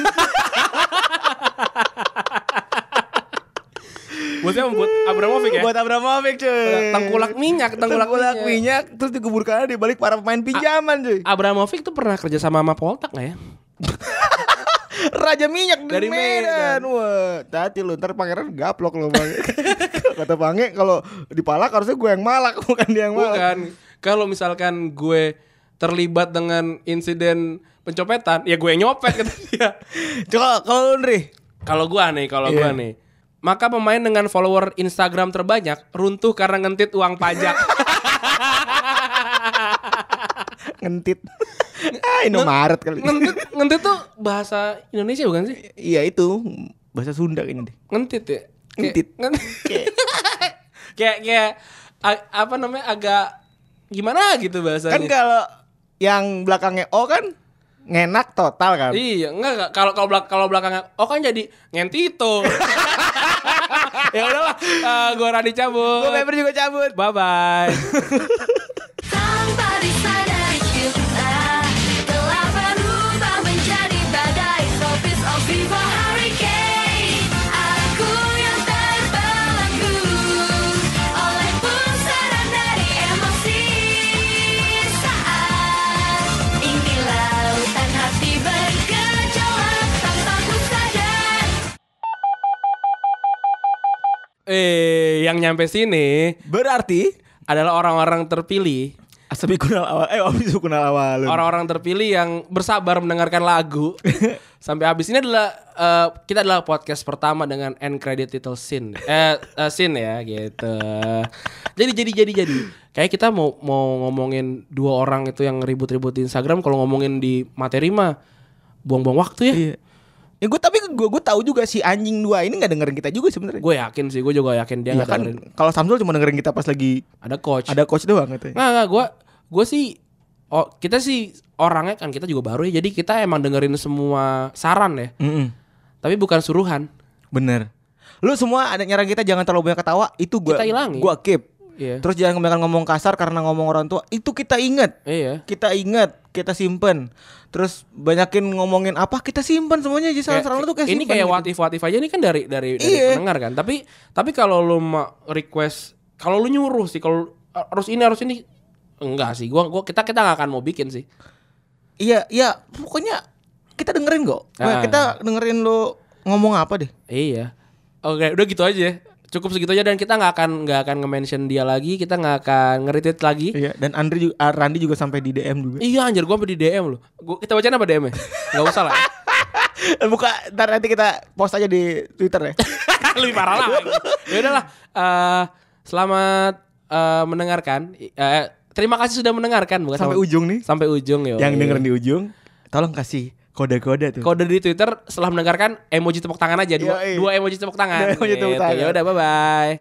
B: buat siapa buat Abramovich ya
C: Buat Abramovich cuy.
B: tengkulak minyak tengkulak,
C: Tengkulak
B: minyak.
C: minyak terus dikuburkan di balik para pemain pinjaman cuy.
B: Abramovich tuh pernah kerja sama sama Poltak nggak ya
C: Raja minyak
B: Dari
C: dari Medan. Wah, hati lu ntar pangeran gaplok lo bang. Kata Pange kalau dipalak harusnya gue yang malak bukan dia yang malak.
B: bukan kalau misalkan gue terlibat dengan insiden pencopetan ya gue yang nyopet kata dia
C: Coba kalau lu Ndri.
B: Kalau gua nih, kalau gua
C: Iya.
B: nih. Maka pemain dengan follower Instagram terbanyak runtuh karena ngentit uang pajak.
C: ngentit. ah, Indomaret kali.
B: ngentit, ngentit tuh bahasa Indonesia bukan sih?
C: Iya itu bahasa Sunda ini deh.
B: Ngentit ya. Kayak-
C: Ngentit.
B: ngen- kayak kayak a- apa namanya agak gimana gitu bahasanya.
C: Kan kalau yang belakangnya O kan ngenak total kan.
B: Iya, enggak kalau kalau belak kalau belakangnya oh kan jadi ngentito. ya udahlah, eh, gua Rani cabut.
C: Gue Pepper juga cabut.
B: Bye bye. eh, yang nyampe sini
C: Berarti
B: adalah orang-orang terpilih
C: Asabi kunal awal. Eh, abis kunal awal.
B: orang-orang terpilih yang bersabar mendengarkan lagu sampai habis ini adalah eh, kita adalah podcast pertama dengan end credit title scene eh eh, scene ya gitu jadi jadi jadi jadi kayak kita mau mau ngomongin dua orang itu yang ribut-ribut di Instagram kalau ngomongin di materi mah buang-buang waktu ya
C: Iya. Ya gue tapi gue gue tahu juga si anjing dua ini nggak dengerin kita juga sebenarnya.
B: gue yakin sih gue juga yakin dia
C: Iya
B: nggak
C: kan
B: dengerin
C: kalau Samsul cuma dengerin kita pas lagi
B: ada coach
C: ada coach doang gitu.
B: Nggak, nggak, gue gue sih oh kita sih orangnya kan kita juga baru ya jadi kita emang dengerin semua saran ya
C: Mm-mm.
B: tapi bukan suruhan
C: Bener. Lu semua ada nyarang kita jangan terlalu banyak ketawa itu gua
B: Kita hilangin.
C: Gua keep.
B: Iya.
C: Terus jangan kebanyakan ngomong kasar karena ngomong orang tua itu kita inget.
B: iya
C: Kita inget, kita simpen. Terus banyakin ngomongin apa kita simpen semuanya jadi saran-saran lu tuh kayak
B: ini kayak
C: gitu.
B: watif watif aja ini kan dari dari, dari
C: Iya.
B: pendengar kan tapi tapi kalau lu mau request kalau lu nyuruh sih kalau harus ini harus ini Enggak sih, gua gua kita kita nggak akan mau bikin sih.
C: Iya, iya, pokoknya kita dengerin kok.
B: Ah.
C: Kita dengerin lu ngomong apa deh.
B: Iya. Oke, udah gitu aja. Cukup segitu aja dan kita nggak akan nggak akan nge-mention dia lagi, kita nggak akan nge-retweet lagi.
C: Iya, dan Andri juga ah, Randi juga sampai di DM juga.
B: Iya anjir gua sampai di DM loh. Gua, kita bacain apa DM-nya? Gak usah lah.
C: Buka, ntar nanti kita post aja di Twitter ya.
B: Lebih parah lah. Ya udahlah. eh, selamat eh, mendengarkan. Eh, terima kasih sudah mendengarkan bukan
C: Sampai
B: sama-
C: ujung nih.
B: Sampai ujung ya.
C: Yang dengerin di ujung, tolong kasih kode-kode tuh.
B: Kode di Twitter setelah mendengarkan emoji tepuk tangan aja dua,
C: Yoi.
B: dua emoji tepuk tangan.
C: Dua emoji tepuk
B: Gitu.
C: tangan.
B: Ya udah bye bye.